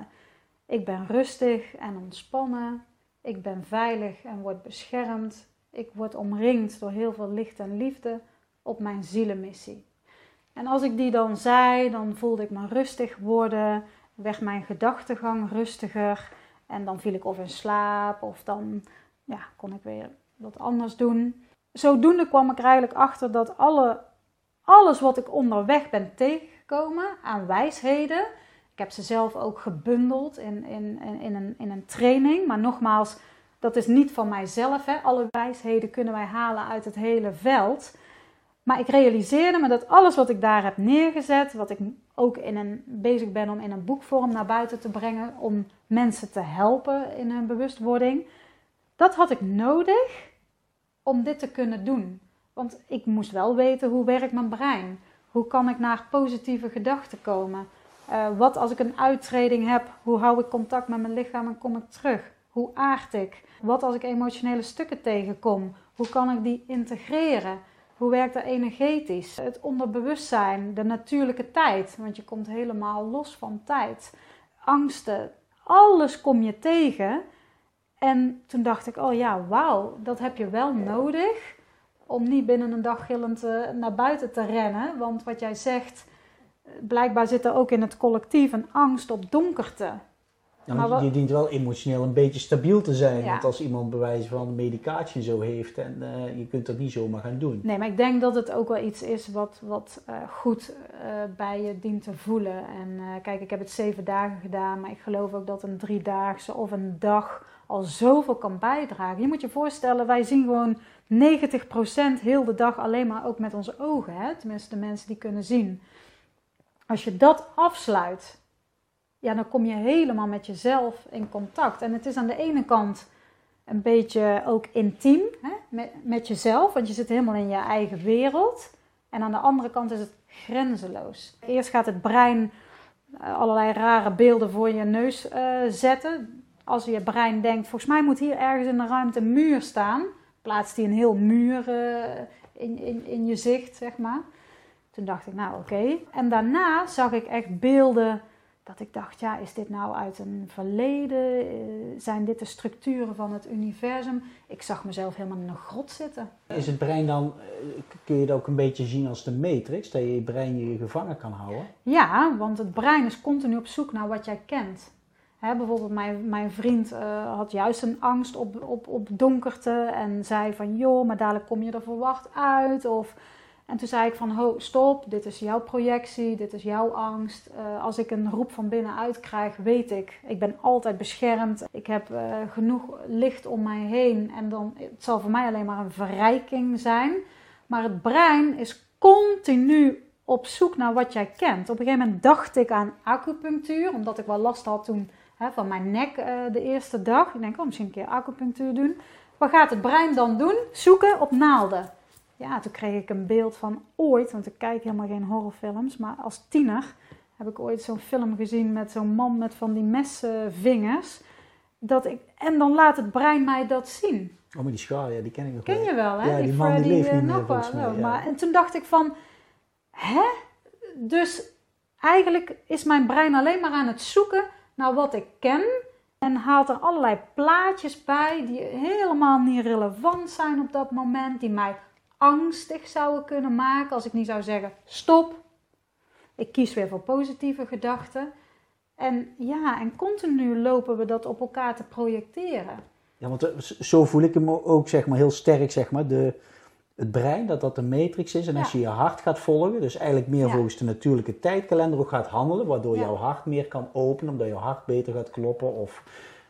A: ik ben rustig en ontspannen. Ik ben veilig en word beschermd. Ik word omringd door heel veel licht en liefde op mijn zielenmissie. En als ik die dan zei, dan voelde ik me rustig worden, werd mijn gedachtegang rustiger en dan viel ik of in slaap of dan ja, kon ik weer wat anders doen. Zodoende kwam ik er eigenlijk achter dat alle, alles wat ik onderweg ben tegengekomen aan wijsheden, ik heb ze zelf ook gebundeld in, in, in, een, in een training, maar nogmaals, dat is niet van mijzelf. Hè. Alle wijsheden kunnen wij halen uit het hele veld. Maar ik realiseerde me dat alles wat ik daar heb neergezet, wat ik ook in een, bezig ben om in een boekvorm naar buiten te brengen, om mensen te helpen in hun bewustwording, dat had ik nodig om dit te kunnen doen. Want ik moest wel weten hoe werkt mijn brein? Hoe kan ik naar positieve gedachten komen? Uh, wat als ik een uittreding heb? Hoe hou ik contact met mijn lichaam en kom ik terug? Hoe aard ik? Wat als ik emotionele stukken tegenkom? Hoe kan ik die integreren? Hoe werkt dat energetisch? Het onderbewustzijn, de natuurlijke tijd, want je komt helemaal los van tijd. Angsten, alles kom je tegen. En toen dacht ik, oh ja, wauw, dat heb je wel nodig om niet binnen een dag gillend eh, naar buiten te rennen. Want wat jij zegt, blijkbaar zit er ook in het collectief een angst op donkerte.
B: Ja, maar je dient wel emotioneel een beetje stabiel te zijn. Want als iemand bewijs van medicatie zo heeft, en uh, je kunt dat niet zomaar gaan doen.
A: Nee, maar ik denk dat het ook wel iets is wat, wat uh, goed uh, bij je dient te voelen. En kijk, ik heb het zeven dagen gedaan, maar ik geloof ook dat een driedaagse of een dag al zoveel kan bijdragen. Je moet je voorstellen, wij zien gewoon 90% heel de dag alleen maar ook met onze ogen. Hè? Tenminste, de mensen die kunnen zien. Als je dat afsluit ja, dan kom je helemaal met jezelf in contact. En het is aan de ene kant een beetje ook intiem hè, met, met jezelf, want je zit helemaal in je eigen wereld. En aan de andere kant is het grenzeloos. Eerst gaat het brein eh, allerlei rare beelden voor je neus uh, zetten. Als je brein denkt, volgens mij moet hier ergens in de ruimte een muur staan, plaatst hij een heel muur uh, in, in, in je zicht, zeg maar. Toen dacht ik, nou oké. En daarna zag ik echt beelden dat ik dacht, ja, is dit nou uit een verleden? Eh, zijn dit de structuren van het universum? Ik zag mezelf helemaal in een grot zitten.
B: Is het brein dan, eh, kun je het ook een beetje zien als de matrix, dat je je brein je gevangen kan houden?
A: Ja, want het brein is continu op zoek naar wat jij kent. Hè, bijvoorbeeld mijn, mijn vriend uh, had juist een angst op, op, op donkerte en zei van joh, maar dadelijk kom je er verwacht uit. Of en toen zei ik van, ho, stop, dit is jouw projectie, dit is jouw angst. Uh, als ik een roep van binnenuit krijg, weet ik, ik ben altijd beschermd. Ik heb uh, genoeg licht om mij heen en dan, het zal voor mij alleen maar een verrijking zijn. Maar het brein is continu op zoek naar wat jij kent. Op een gegeven moment dacht ik aan acupunctuur, omdat ik wel last had toen hè, van mijn nek uh, de eerste dag. Ik denk, oh, misschien een keer acupunctuur doen. Wat gaat het brein dan doen? Zoeken op naalden ja, toen kreeg ik een beeld van ooit, want ik kijk helemaal geen horrorfilms, maar als tiener heb ik ooit zo'n film gezien met zo'n man met van die messenvingers. Dat ik, en dan laat het brein mij dat zien.
B: Oh, maar die schaar, ja, die ken ik nog
A: Ken je wel, hè?
B: Ja, die, man die leeft niet meer volgens
A: mij. Ja. Maar, en toen dacht ik van, hè? Dus eigenlijk is mijn brein alleen maar aan het zoeken naar wat ik ken. En haalt er allerlei plaatjes bij die helemaal niet relevant zijn op dat moment. Die mij angstig zouden kunnen maken als ik niet zou zeggen: stop. Ik kies weer voor positieve gedachten. En ja, en continu lopen we dat op elkaar te projecteren.
B: Ja, want eh, zo voel ik hem ook zeg maar, heel sterk, zeg maar, de, het brein, dat dat de matrix is. En als je je hart gaat volgen, dus eigenlijk meer volgens de natuurlijke tijdkalender ook gaat handelen, waardoor jouw hart meer kan openen, omdat jouw hart beter gaat kloppen of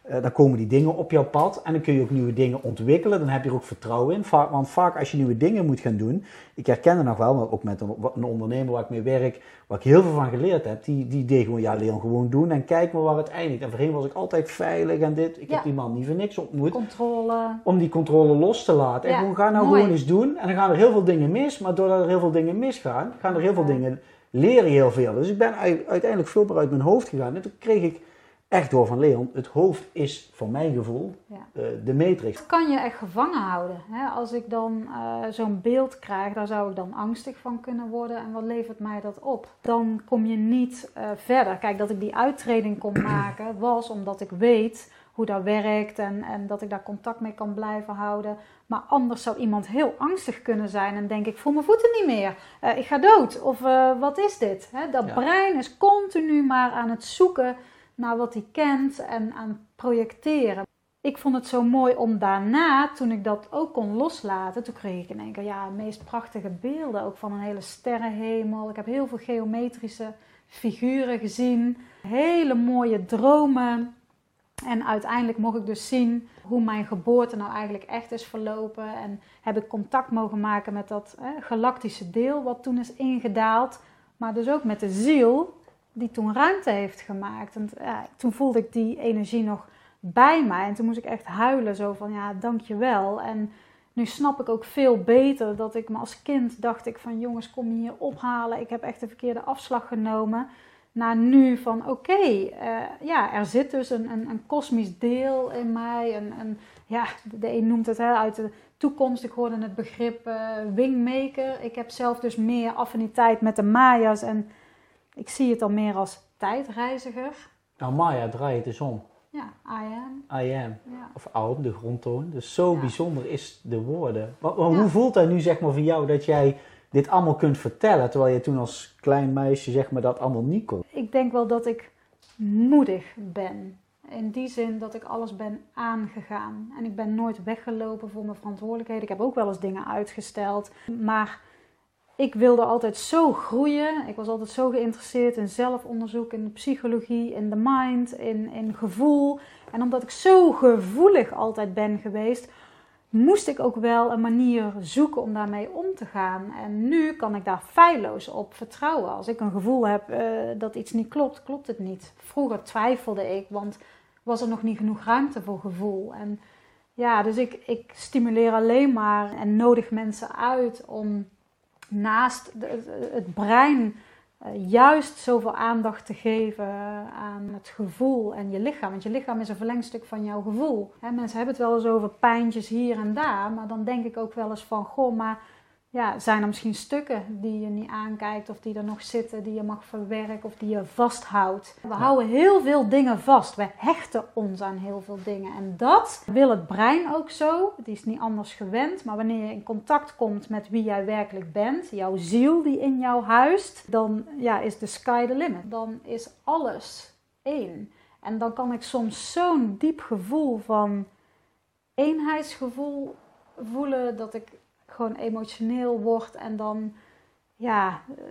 B: Uh, dan komen die dingen op jouw pad en dan kun je ook nieuwe dingen ontwikkelen. Dan heb je er ook vertrouwen in. want vaak als je nieuwe dingen moet gaan doen, ik herken het nog wel, maar ook met een, een, ondernemer waar ik mee werk, waar ik heel veel van geleerd heb, die, die deed gewoon, ja Leon, gewoon doen en kijk maar waar het eindigt. En voorheen was ik altijd veilig en dit. Ik heb die man niet voor niks ontmoet.
A: Controle.
B: Om die controle los te laten. En gewoon, ga nou gewoon eens doen. En dan gaan er heel veel dingen mis, maar doordat er heel veel dingen misgaan, gaan er heel veel dingen, leer je heel veel. Dus ik ben uiteindelijk veel meer uit mijn hoofd gegaan. En toen kreeg ik echt door van Leon, het hoofd is voor mijn gevoel ja. uh, de matrix.
A: Dat kan je echt gevangen houden. Hè? Als ik dan uh, zo'n beeld krijg, daar zou ik dan angstig van kunnen worden. En wat levert mij dat op? Dan kom je niet uh, verder. Kijk, dat ik die uittreding kon maken, was omdat ik weet hoe dat werkt en, en dat ik daar contact mee kan blijven houden. Maar anders zou iemand heel angstig kunnen zijn en denk ik voel mijn voeten niet meer. ik ga dood. Of wat is dit? Hè? Dat brein is continu maar aan het zoeken naar wat hij kent en aan projecteren. Ik vond het zo mooi om daarna, toen ik dat ook kon loslaten, toen kreeg ik in één keer ja, de meest prachtige beelden. Ook van een hele sterrenhemel. Ik heb heel veel geometrische figuren gezien. Hele mooie dromen. En uiteindelijk mocht ik dus zien hoe mijn geboorte nou eigenlijk echt is verlopen. En heb ik contact mogen maken met dat galactische deel wat toen is ingedaald. Maar dus ook met de ziel die toen ruimte heeft gemaakt. En toen voelde ik die energie nog bij mij. En toen moest ik echt huilen, zo van ja, dankjewel. En nu snap ik ook veel beter dat ik me als kind dacht ik van jongens, kom je hier ophalen. Ik heb echt de verkeerde afslag genomen. Naar nu van oké, eh, ja, er zit dus een, een, een kosmisch deel in mij. Een, ja, de een noemt het hè, uit de toekomst. Ik hoorde het begrip uh, wingmaker. Ik heb zelf dus meer affiniteit met de Maya's en ik zie het dan meer als tijdreiziger.
B: Nou, Maya, draai het eens om.
A: Ja, I am.
B: I am. Of Aum, de grondtoon. Dus zo bijzonder is de woorden. Maar, hoe voelt dat nu zeg maar voor jou dat jij dit allemaal kunt vertellen, terwijl je toen als klein meisje zeg maar dat allemaal niet kon?
A: Ik denk wel dat ik moedig ben. In die zin dat ik alles ben aangegaan. En ik ben nooit weggelopen voor mijn verantwoordelijkheden. Ik heb ook wel eens dingen uitgesteld. Maar ik wilde altijd zo groeien. Ik was altijd zo geïnteresseerd in zelfonderzoek, in psychologie, in de mind, in, in gevoel. En omdat ik zo gevoelig altijd ben geweest, moest ik ook wel een manier zoeken om daarmee om te gaan. En nu kan ik daar feilloos op vertrouwen. Als ik een gevoel heb uh, dat iets niet klopt, klopt het niet. Vroeger twijfelde ik, want was er nog niet genoeg ruimte voor gevoel. En ja, dus ik, ik stimuleer alleen maar en nodig mensen uit om naast het brein uh, juist zoveel aandacht te geven aan het gevoel en je lichaam. Want je lichaam is een verlengstuk van jouw gevoel. mensen hebben het wel eens over pijntjes hier en daar, maar dan denk ik ook wel eens van, goh, maar ja, zijn er misschien stukken die je niet aankijkt of die er nog zitten, die je mag verwerken of die je vasthoudt. We houden heel veel dingen vast. We hechten ons aan heel veel dingen. En dat wil het brein ook zo. Die is niet anders gewend. Maar wanneer je in contact komt met wie jij werkelijk bent, jouw ziel die in jou huist, dan ja, is de sky the limit. Dan is alles één. En dan kan ik soms zo'n diep gevoel van eenheidsgevoel voelen dat ik gewoon emotioneel wordt en dan, ja, eh,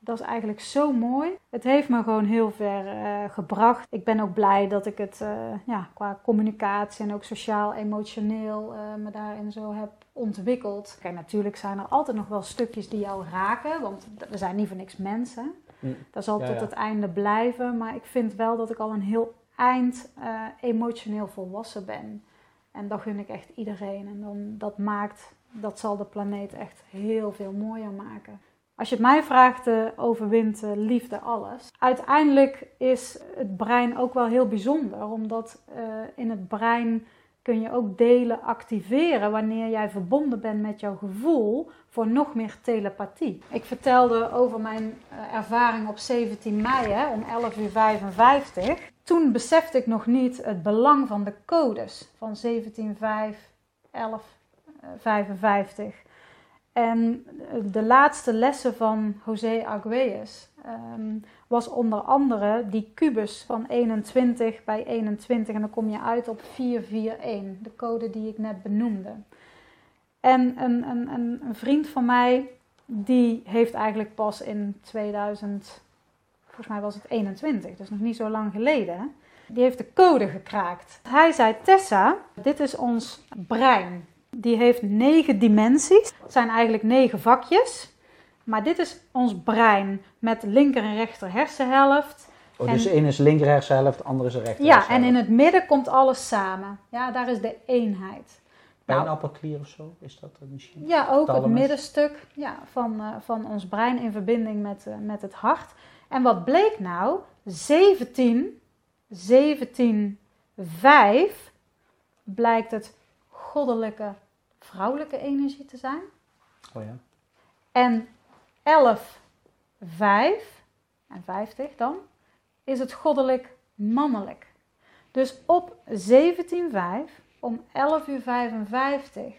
A: dat is eigenlijk zo mooi. Het heeft me gewoon heel ver uh, gebracht. Ik ben ook blij dat ik het uh, ja, qua communicatie en ook sociaal-emotioneel uh, me daarin zo heb ontwikkeld. Kijk, natuurlijk zijn er altijd nog wel stukjes die jou raken, want we zijn niet voor niks mensen. Mm. Dat zal tot het einde blijven, maar ik vind wel dat ik al een heel eind emotioneel volwassen ben. En dat gun ik echt iedereen. En dan, dat maakt dat zal de planeet echt heel veel mooier maken. Als je het mij vraagt, uh, overwint uh, liefde alles. Uiteindelijk is het brein ook wel heel bijzonder, omdat uh, in het brein kun je ook delen activeren wanneer jij verbonden bent met jouw gevoel voor nog meer telepathie. Ik vertelde over mijn ervaring op 17 mei om 11.55 uur. Toen besefte ik nog niet het belang van de codes van 17.5, 11, 55. En de laatste lessen van José Arguelles ehm, was onder andere die kubus van 21 bij 21. En dan kom je uit op 441, de code die ik net benoemde. En een, een, een, een vriend van mij, die heeft eigenlijk pas in 2000, volgens mij was het 21, dus nog niet zo lang geleden, die heeft de code gekraakt. Hij zei, Tessa, dit is ons brein. Die heeft negen dimensies. Het zijn eigenlijk negen vakjes. Maar dit is ons brein met linker en rechter hersenhelft.
B: Oh, dus ene is linker hersenhelft, de andere is rechter
A: Ja, en in het midden komt alles samen. Ja, daar is de eenheid.
B: Pijnappelklier of zo, is dat misschien?
A: Ja, ook het middenstuk ja, van, uh, van ons brein in verbinding met, uh, met het hart. En wat bleek nou? 17, 17, 5 blijkt het goddelijke vrouwelijke energie te zijn.
B: Oh ja.
A: En 11, 5 en 50 dan is het goddelijk mannelijk. Dus op 17,5 om 11 uur 55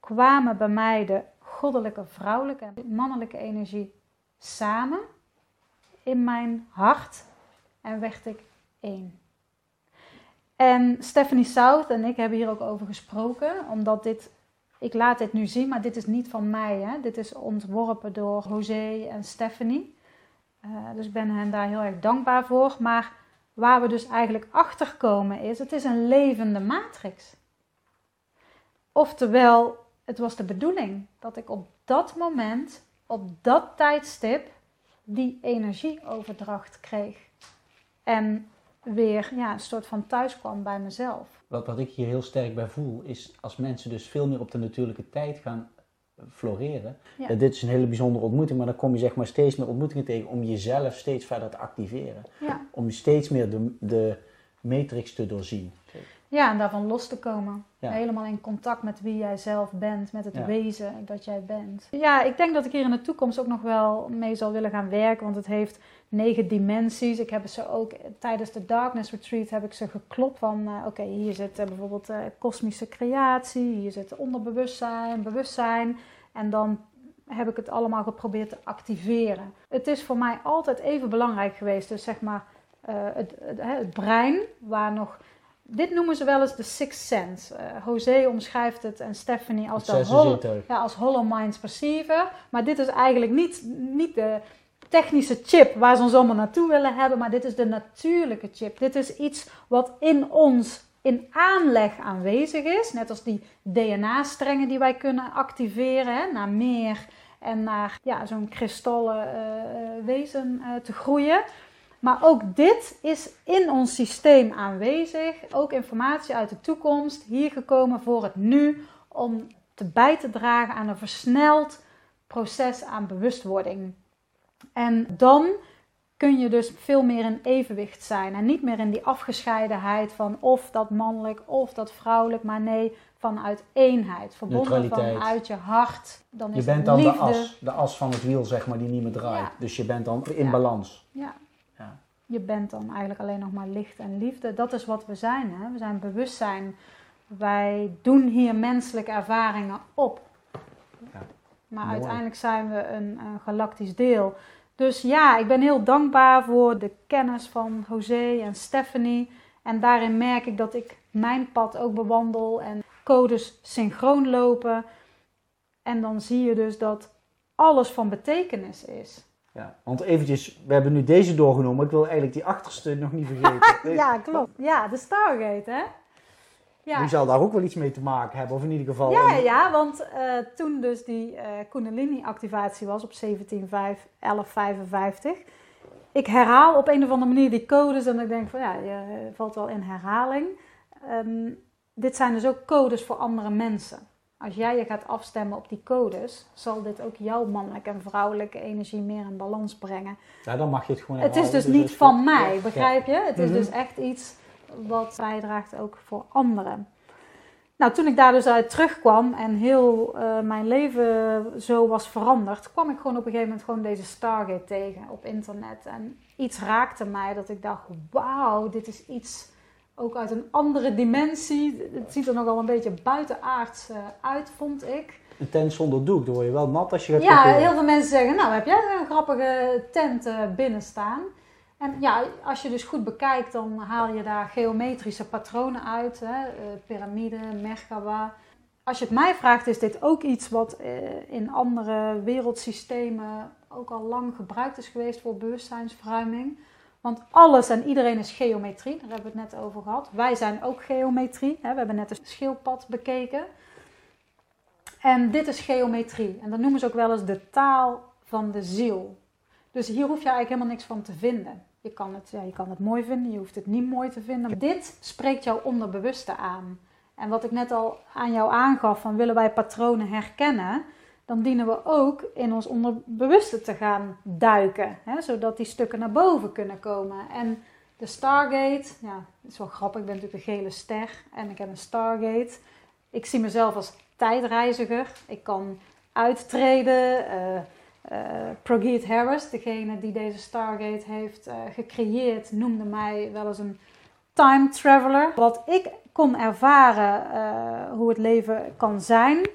A: kwamen bij mij de goddelijke vrouwelijke en mannelijke energie samen in mijn hart en werd ik één. En Stephanie South en ik hebben hier ook over gesproken, omdat dit, ik laat dit nu zien, maar dit is niet van mij. Hè? Dit is ontworpen door José en Stephanie. Uh, dus ik ben hen daar heel erg dankbaar voor. Maar waar we dus eigenlijk achter komen is, het is een levende matrix. Oftewel, het was de bedoeling dat ik op dat moment, op dat tijdstip, die energieoverdracht kreeg. En weer ja, een soort van thuis kwam bij mezelf.
B: Wat, wat ik hier heel sterk bij voel, is als mensen dus veel meer op de natuurlijke tijd gaan floreren. Ja. dit is een hele bijzondere ontmoeting, maar dan kom je zeg maar steeds meer ontmoetingen tegen om jezelf steeds verder te activeren.
A: Ja.
B: Om steeds meer de, de matrix te doorzien.
A: Ja, en daarvan los te komen. Helemaal in contact met wie jij zelf bent, met het wezen dat jij bent. Ja, ik denk dat ik hier in de toekomst ook nog wel mee zal willen gaan werken, want het heeft negen dimensies. Ik heb ze ook tijdens de Darkness Retreat heb ik ze geklopt van, uh, oké, hier zit uh, bijvoorbeeld uh, kosmische creatie, hier zit onderbewustzijn, bewustzijn. En dan heb ik het allemaal geprobeerd te activeren. Het is voor mij altijd even belangrijk geweest, dus zeg maar het, het, het brein, waar nog dit noemen ze wel eens de sixth sense. Uh, José omschrijft het en Stephanie als, de hol ja, als hollow minds perceiver. Maar dit is eigenlijk niet, niet de technische chip waar ze ons allemaal naartoe willen hebben. Maar dit is de natuurlijke chip. Dit is iets wat in ons in aanleg aanwezig is. Net als die DNA-strengen die wij kunnen activeren hè, naar meer en naar ja, zo'n kristallen uh, wezen uh, te groeien. Maar ook dit is in ons systeem aanwezig. Ook informatie uit de toekomst, hier gekomen voor het nu, om te bij te dragen aan een versneld proces aan bewustwording. En dan kun je dus veel meer in evenwicht zijn en niet meer in die afgescheidenheid van of dat mannelijk of dat vrouwelijk, maar nee, vanuit eenheid, verbonden vanuit je hart. Dan
B: is je bent dan de as, de as van het wiel, zeg maar, die niet meer draait. Dus je bent dan in balans.
A: Ja je bent dan eigenlijk alleen nog maar licht en liefde. Dat is wat we zijn. Hè? We zijn bewustzijn. Wij doen hier menselijke ervaringen op. Ja, maar uiteindelijk zijn we een, een, galactisch deel. Dus ja, ik ben heel dankbaar voor de kennis van José en Stephanie. En daarin merk ik dat ik mijn pad ook bewandel en codes synchroon lopen. En dan zie je dus dat alles van betekenis is.
B: Ja, want eventjes, we hebben nu deze doorgenomen, maar ik wil eigenlijk die achterste nog niet vergeten.
A: ja, klopt. Ja, de Stargate, hè?
B: Ja. Die zal daar ook wel iets mee te maken hebben, of in ieder geval...
A: Ja, ja want uh, toen dus die uh, Kundalini-activatie was op 17, 5, 11, 55... Ik herhaal op een of andere manier die codes en ik denk van ja, je valt wel in herhaling. Um, dit zijn dus ook codes voor andere mensen. Als jij je gaat afstemmen op die codes, zal dit ook jouw mannelijke en vrouwelijke energie meer in balans brengen.
B: Ja, dan mag je het gewoon
A: Het is dus, dus niet van mij, begrijp je? Het is mhm. dus echt iets wat bijdraagt ook voor anderen. Nou, toen ik daar dus uit terugkwam en heel uh, mijn leven zo was veranderd, kwam ik gewoon op een gegeven moment gewoon deze Stargate tegen op internet. En iets raakte mij dat ik dacht, wauw, dit is iets ook uit een andere dimensie. Het ziet er nogal een beetje buitenaards uh, uit, vond ik.
B: Een tent zonder doek, dan word je wel nat als je gaat
A: Ja, heel veel mensen zeggen, nou heb jij een grappige tent uh, binnen staan. En ja, als je dus goed bekijkt, dan haal je daar geometrische patronen uit. Hè? Uh, piramide, Merkaba. Als je het mij vraagt, is dit ook iets wat in andere wereldsystemen ook al lang gebruikt is geweest voor bewustzijnsverruiming. Want alles en iedereen is geometrie, daar hebben we het net over gehad. Wij zijn ook geometrie. We hebben net een schildpad bekeken. En dit is geometrie. En dat noemen ze ook wel eens de taal van de ziel. Dus hier hoef je eigenlijk helemaal niks van te vinden. Je kan het, ja, je kan het mooi vinden, je hoeft het niet mooi te vinden. Dit spreekt jouw onderbewuste aan. En wat ik net al aan jou aangaf, van willen wij patronen herkennen, dan dienen we ook in ons onderbewuste te gaan duiken, hè, zodat die stukken naar boven kunnen komen. En de Stargate, ja, dat is wel grappig, ik ben natuurlijk een gele ster en ik heb een Stargate. Ik zie mezelf als tijdreiziger. Ik kan uittreden. Uh, Harris, degene die deze Stargate heeft uh, gecreëerd, noemde mij wel eens een time traveler. Wat ik kon ervaren hoe het leven kan zijn,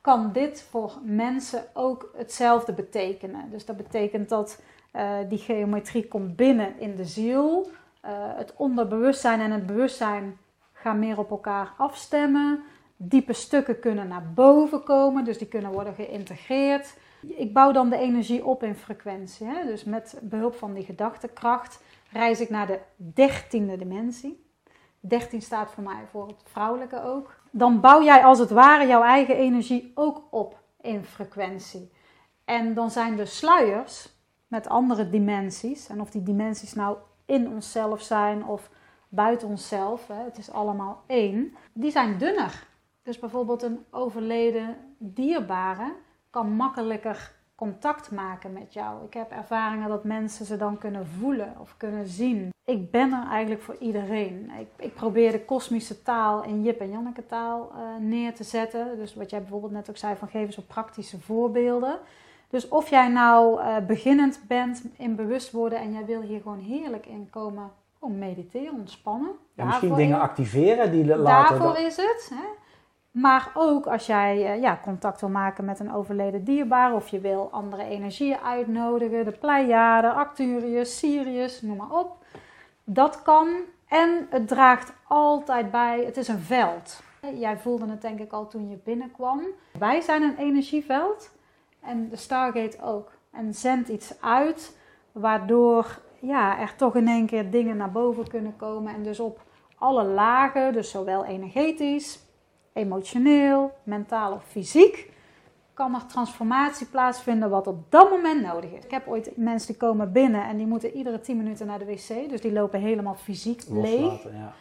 A: kan dit voor mensen ook hetzelfde betekenen. Dus dat betekent dat die geometrie komt binnen in de ziel. het onderbewustzijn en het bewustzijn gaan meer op elkaar afstemmen diepe stukken kunnen naar boven komen, dus die kunnen worden geïntegreerd. Ik bouw dan de energie op in frequentie. Hè? Dus met behulp van die gedachtekracht reis ik naar de dertiende dimensie. 13 staat voor mij voor het vrouwelijke ook. Dan bouw jij als het ware jouw eigen energie ook op in frequentie. En dan zijn de sluiers met andere dimensies. En of die dimensies nou in onszelf zijn of buiten onszelf, het is allemaal één. Die zijn dunner. Dus bijvoorbeeld een overleden dierbare kan makkelijker contact maken met jou. Ik heb ervaringen dat mensen ze dan kunnen voelen of kunnen zien. Ik ben er eigenlijk voor iedereen. Ik, ik probeer de kosmische taal in Jip en Janneke taal uh, neer te zetten. Dus wat jij bijvoorbeeld net ook zei van geven zo praktische voorbeelden. Dus of jij nou uh, beginnend bent in bewust worden en jij wil hier gewoon heerlijk in komen, gewoon mediteren, ontspannen.
B: Ja, misschien dingen activeren die later...
A: Daarvoor is het. Hè? Maar ook als jij eh, ja, contact wil maken met een overleden dierbaar of je wil andere energieën uitnodigen, de Pleiade, Arcturus, Sirius, noem maar op. Dat kan en het draagt altijd bij, het is een veld. Jij voelde het denk ik al toen je binnenkwam. Wij zijn een energieveld en de Stargate ook. En zendt iets uit waardoor ja, er toch in één keer dingen naar boven kunnen komen. En dus op alle lagen, dus zowel energetisch, emotioneel, mentaal of fysiek, kan er transformatie plaatsvinden wat op dat moment nodig is. Ik heb ooit mensen die komen binnen en die moeten iedere 10 minuten naar de wc, dus die lopen helemaal fysiek leeg. Ja.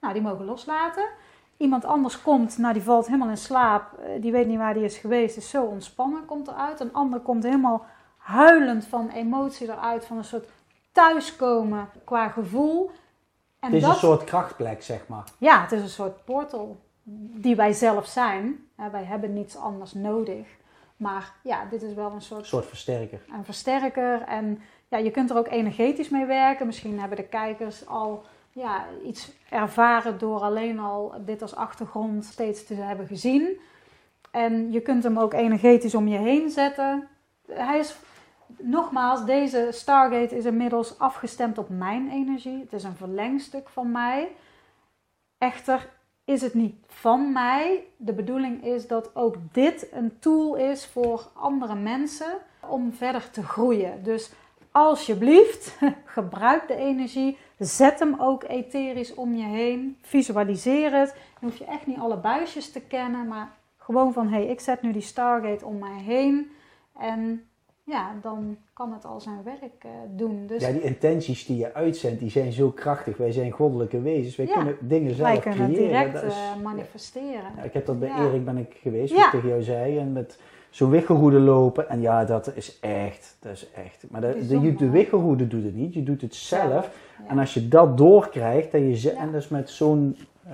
A: Nou, die mogen loslaten. Iemand anders komt, nou die valt helemaal in slaap, eh, die weet niet waar die is geweest, is zo ontspannen, komt eruit. Een ander komt helemaal huilend van emotie eruit, van een soort thuiskomen qua gevoel.
B: En het is een soort krachtplek, zeg maar.
A: Ja, het is een soort portal die wij zelf zijn. wij hebben niets anders nodig. Maar ja, dit is wel een soort... Een
B: soort versterker.
A: Een versterker. En ja, je kunt er ook energetisch mee werken. Misschien hebben de kijkers al ja, iets ervaren door alleen al dit als achtergrond steeds te hebben gezien. En je kunt hem ook energetisch om je heen zetten. Hij is, nogmaals, deze Stargate is inmiddels afgestemd op mijn energie. Het is een verlengstuk van mij. Echter, is het niet van mij. De bedoeling is dat ook dit een tool is voor andere mensen om verder te groeien. Dus alsjeblieft, gebruik de energie. Zet hem ook etherisch om je heen. Visualiseer het. Dan hoef je echt niet alle buisjes te kennen, maar gewoon van hé, hey, ik zet nu die Stargate om mij heen. En ja, dan kan het al zijn werk uh, doen. Dus
B: ja, die intenties die je uitzendt, die zijn zo krachtig. Wij zijn goddelijke wezens. Wij kunnen dingen zelf
A: creëren. Wij kunnen direct uh, manifesteren.
B: Ja, ik heb dat bij Erik ben ik geweest, wat ik tegen jou zei. En met zo'n wiggelroede lopen. En ja, dat is echt, dat is echt. Maar de, de, de doet het niet. Je doet het zelf. En als je dat doorkrijgt, en, je, en dat is met zo'n... Uh,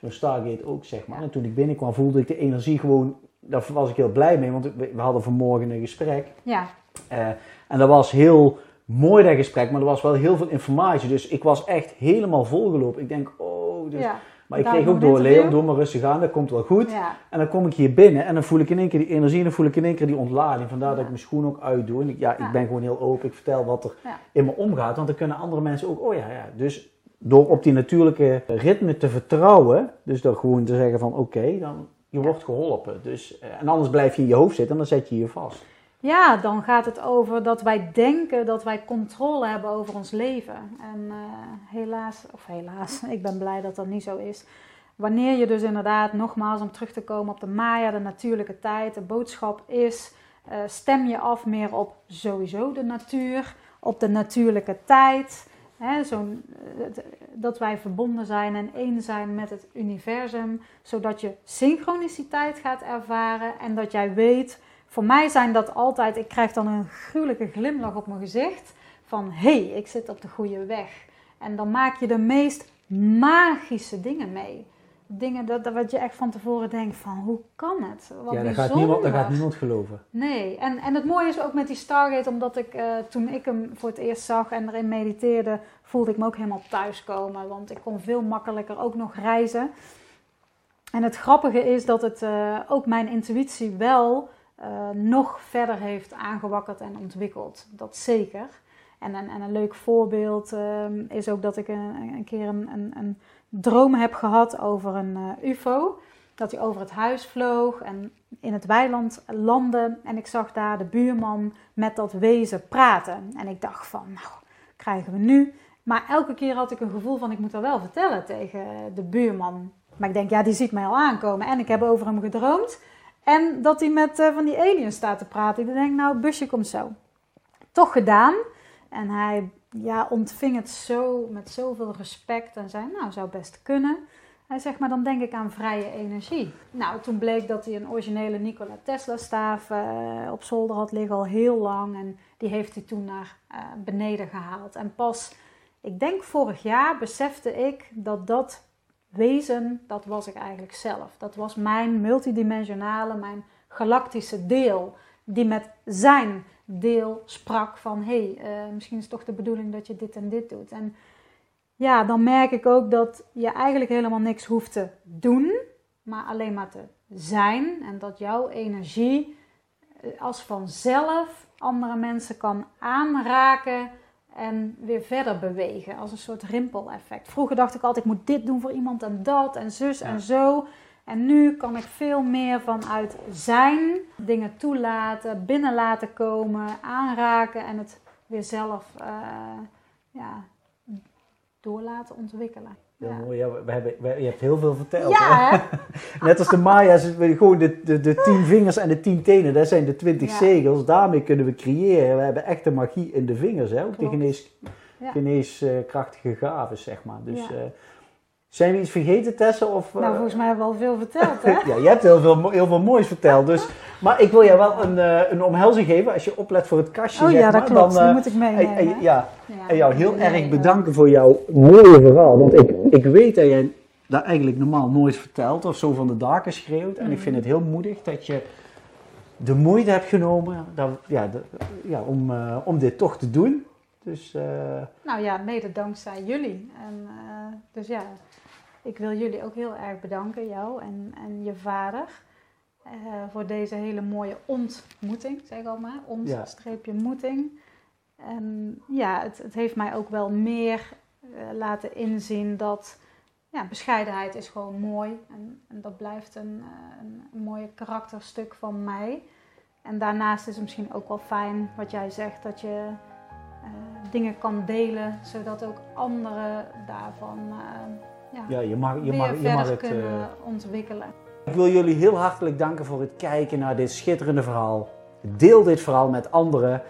B: zo'n Stargate ook, zeg maar. En toen ik binnenkwam, voelde ik de energie gewoon daar was ik heel blij mee, want we, hadden vanmorgen een gesprek.
A: Ja.
B: Uh, en dat was heel mooi dat gesprek, maar er was wel heel veel informatie. Dus ik was echt helemaal volgelopen. Ik denk, oh, dus... Ja. Maar ik kreeg ook door, Leon, doe maar rustig aan, dat komt wel goed. Ja. En dan kom ik hier binnen en dan voel ik in één keer die energie en dan voel ik in één keer die ontlading. Vandaar dat ik mijn schoen ook uitdoe. En ik, ja, ik ben gewoon heel open, ik vertel wat er in me omgaat. Want dan kunnen andere mensen ook, oh ja, ja. Dus door op die natuurlijke ritme te vertrouwen, dus door gewoon te zeggen van oké, dan je wordt geholpen. Dus, eh, en anders blijf je in je hoofd zitten en dan zet je je vast.
A: ja, dan gaat het over dat wij denken dat wij controle hebben over ons leven. En uh, helaas, of helaas, ik ben blij dat dat niet zo is. Wanneer je dus inderdaad, nogmaals om terug te komen op de Maya, de natuurlijke tijd, de boodschap is, uh, stem je af meer op sowieso de natuur, op de natuurlijke tijd. Zo, dat wij verbonden zijn en één zijn met het universum, zodat je synchroniciteit gaat ervaren en dat jij weet voor mij zijn dat altijd, ik krijg dan een gruwelijke glimlach op mijn gezicht van hé, hey, ik zit op de goede weg. En dan maak je de meest magische dingen mee. Dingen dat, dat wat je echt van tevoren denkt van hoe kan het?
B: Wat ja, daar gaat, niemand, daar gaat niemand geloven.
A: Nee, en, en het mooie is ook met die Stargate, omdat ik uh, toen ik hem voor het eerst zag en erin mediteerde, voelde ik me ook helemaal thuiskomen. Want ik kon veel makkelijker ook nog reizen. En het grappige is dat het uh, ook mijn intuïtie wel uh, nog verder heeft aangewakkerd en ontwikkeld. Dat zeker. En, en, en een leuk voorbeeld um, is ook dat ik een, een keer een, een, een, droom heb gehad over een uh, UFO. Dat hij over het huis vloog en in het weiland landde. En ik zag daar de buurman met dat wezen praten. En ik dacht van, nou, krijgen we nu. Maar elke keer had ik een gevoel van, ik moet dat wel vertellen tegen de buurman. Maar ik denk, ja, die ziet mij al aankomen. En ik heb over hem gedroomd. En dat hij met uh, van die aliens staat te praten. Ik denk, nou, busje komt zo. Toch gedaan. En hij ja, ontving het zo met zoveel respect en zei, nou, zou best kunnen. Hij zegt, maar dan denk ik aan vrije energie. Nou, toen bleek dat hij een originele Nikola Tesla staaf uh, op zolder had liggen al heel lang. En die heeft hij toen naar uh, beneden gehaald. En pas, ik denk vorig jaar, besefte ik dat dat wezen, dat was ik eigenlijk zelf. Dat was mijn multidimensionale, mijn galactische deel, die met zijn deel sprak van hé, hey, uh, misschien is het toch de bedoeling dat je dit en dit doet. En ja, dan merk ik ook dat je eigenlijk helemaal niks hoeft te doen, maar alleen maar te zijn. En dat jouw energie eh, als vanzelf andere mensen kan aanraken en weer verder bewegen als een soort rimpeleffect. Vroeger dacht ik altijd, ik moet dit doen voor iemand en dat en zus en zo. En nu kan ik veel meer vanuit zijn dingen toelaten, binnen laten komen, aanraken en het weer zelf uh, ja, door laten ontwikkelen.
B: Ja, mooi. Ja, we hebben, we, je hebt heel veel verteld. Ja, Net als de Maya's, gewoon de, de, de tien vingers en de tien tenen, dat zijn de twintig zegels. Daarmee kunnen we creëren. We hebben echte magie in de vingers, hè? ook Klopt. de genees, geneeskrachtige gaven, zeg maar. Dus, uh, zijn we iets vergeten, Tessa? Of,
A: nou, volgens mij hebben we al veel verteld, hè?
B: ja, je hebt heel veel, heel veel moois verteld. Dus, maar ik wil jou wel een, uh, een omhelzing geven. Als je oplet voor het kastje,
A: oh,
B: zeg
A: ja,
B: dat
A: maar, klopt. Dan, uh, moet ik meenemen.
B: En, ja. ja. en jou heel erg bedanken voor jouw mooie verhaal. Want ik, ik weet dat jij dat eigenlijk normaal nooit vertelt of zo van de daken schreeuwt. En ik vind het heel moedig dat je de moeite hebt genomen dat, ja, de, ja, om, uh, om dit toch te doen. Dus,
A: nou ja, mede dankzij jullie. En, dus ja, ik wil jullie ook heel erg bedanken, jou en, en je vader, uh, voor deze hele mooie ontmoeting, zeg al maar. Ontstreepje ja. moeting. En ja, het, het, heeft mij ook wel meer uh, laten inzien dat ja, bescheidenheid is gewoon mooi. En, en dat blijft een, uh, een, een mooie karakterstuk van mij. En daarnaast is het misschien ook wel fijn wat jij zegt, dat je dingen kan delen, zodat ook anderen daarvan ja,
B: ja je mag, je mag, je mag het
A: kunnen uh, ontwikkelen.
B: Ik wil jullie heel hartelijk danken voor het kijken naar dit schitterende verhaal. Deel dit verhaal met anderen.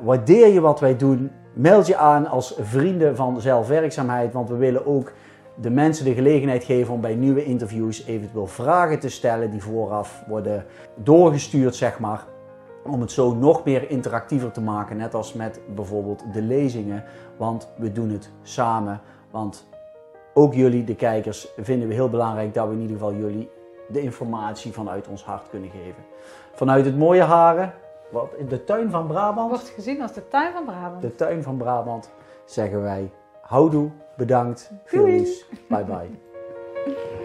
B: Waardeer je wat wij doen. Meld je aan als vrienden van zelfwerkzaamheid, want we willen ook de mensen de gelegenheid geven om bij nieuwe interviews eventueel vragen te stellen die vooraf worden doorgestuurd, zeg maar. Om het zo nog meer interactiever te maken, net als met bijvoorbeeld de lezingen. Want we doen het samen. Want ook jullie, de kijkers, vinden we heel belangrijk dat we in ieder geval jullie de informatie vanuit ons hart kunnen geven. Vanuit het mooie Haren, wat, de tuin van Brabant.
A: Wordt gezien als de tuin van Brabant.
B: De tuin van Brabant zeggen wij houdoe, bedankt, veel bye bye.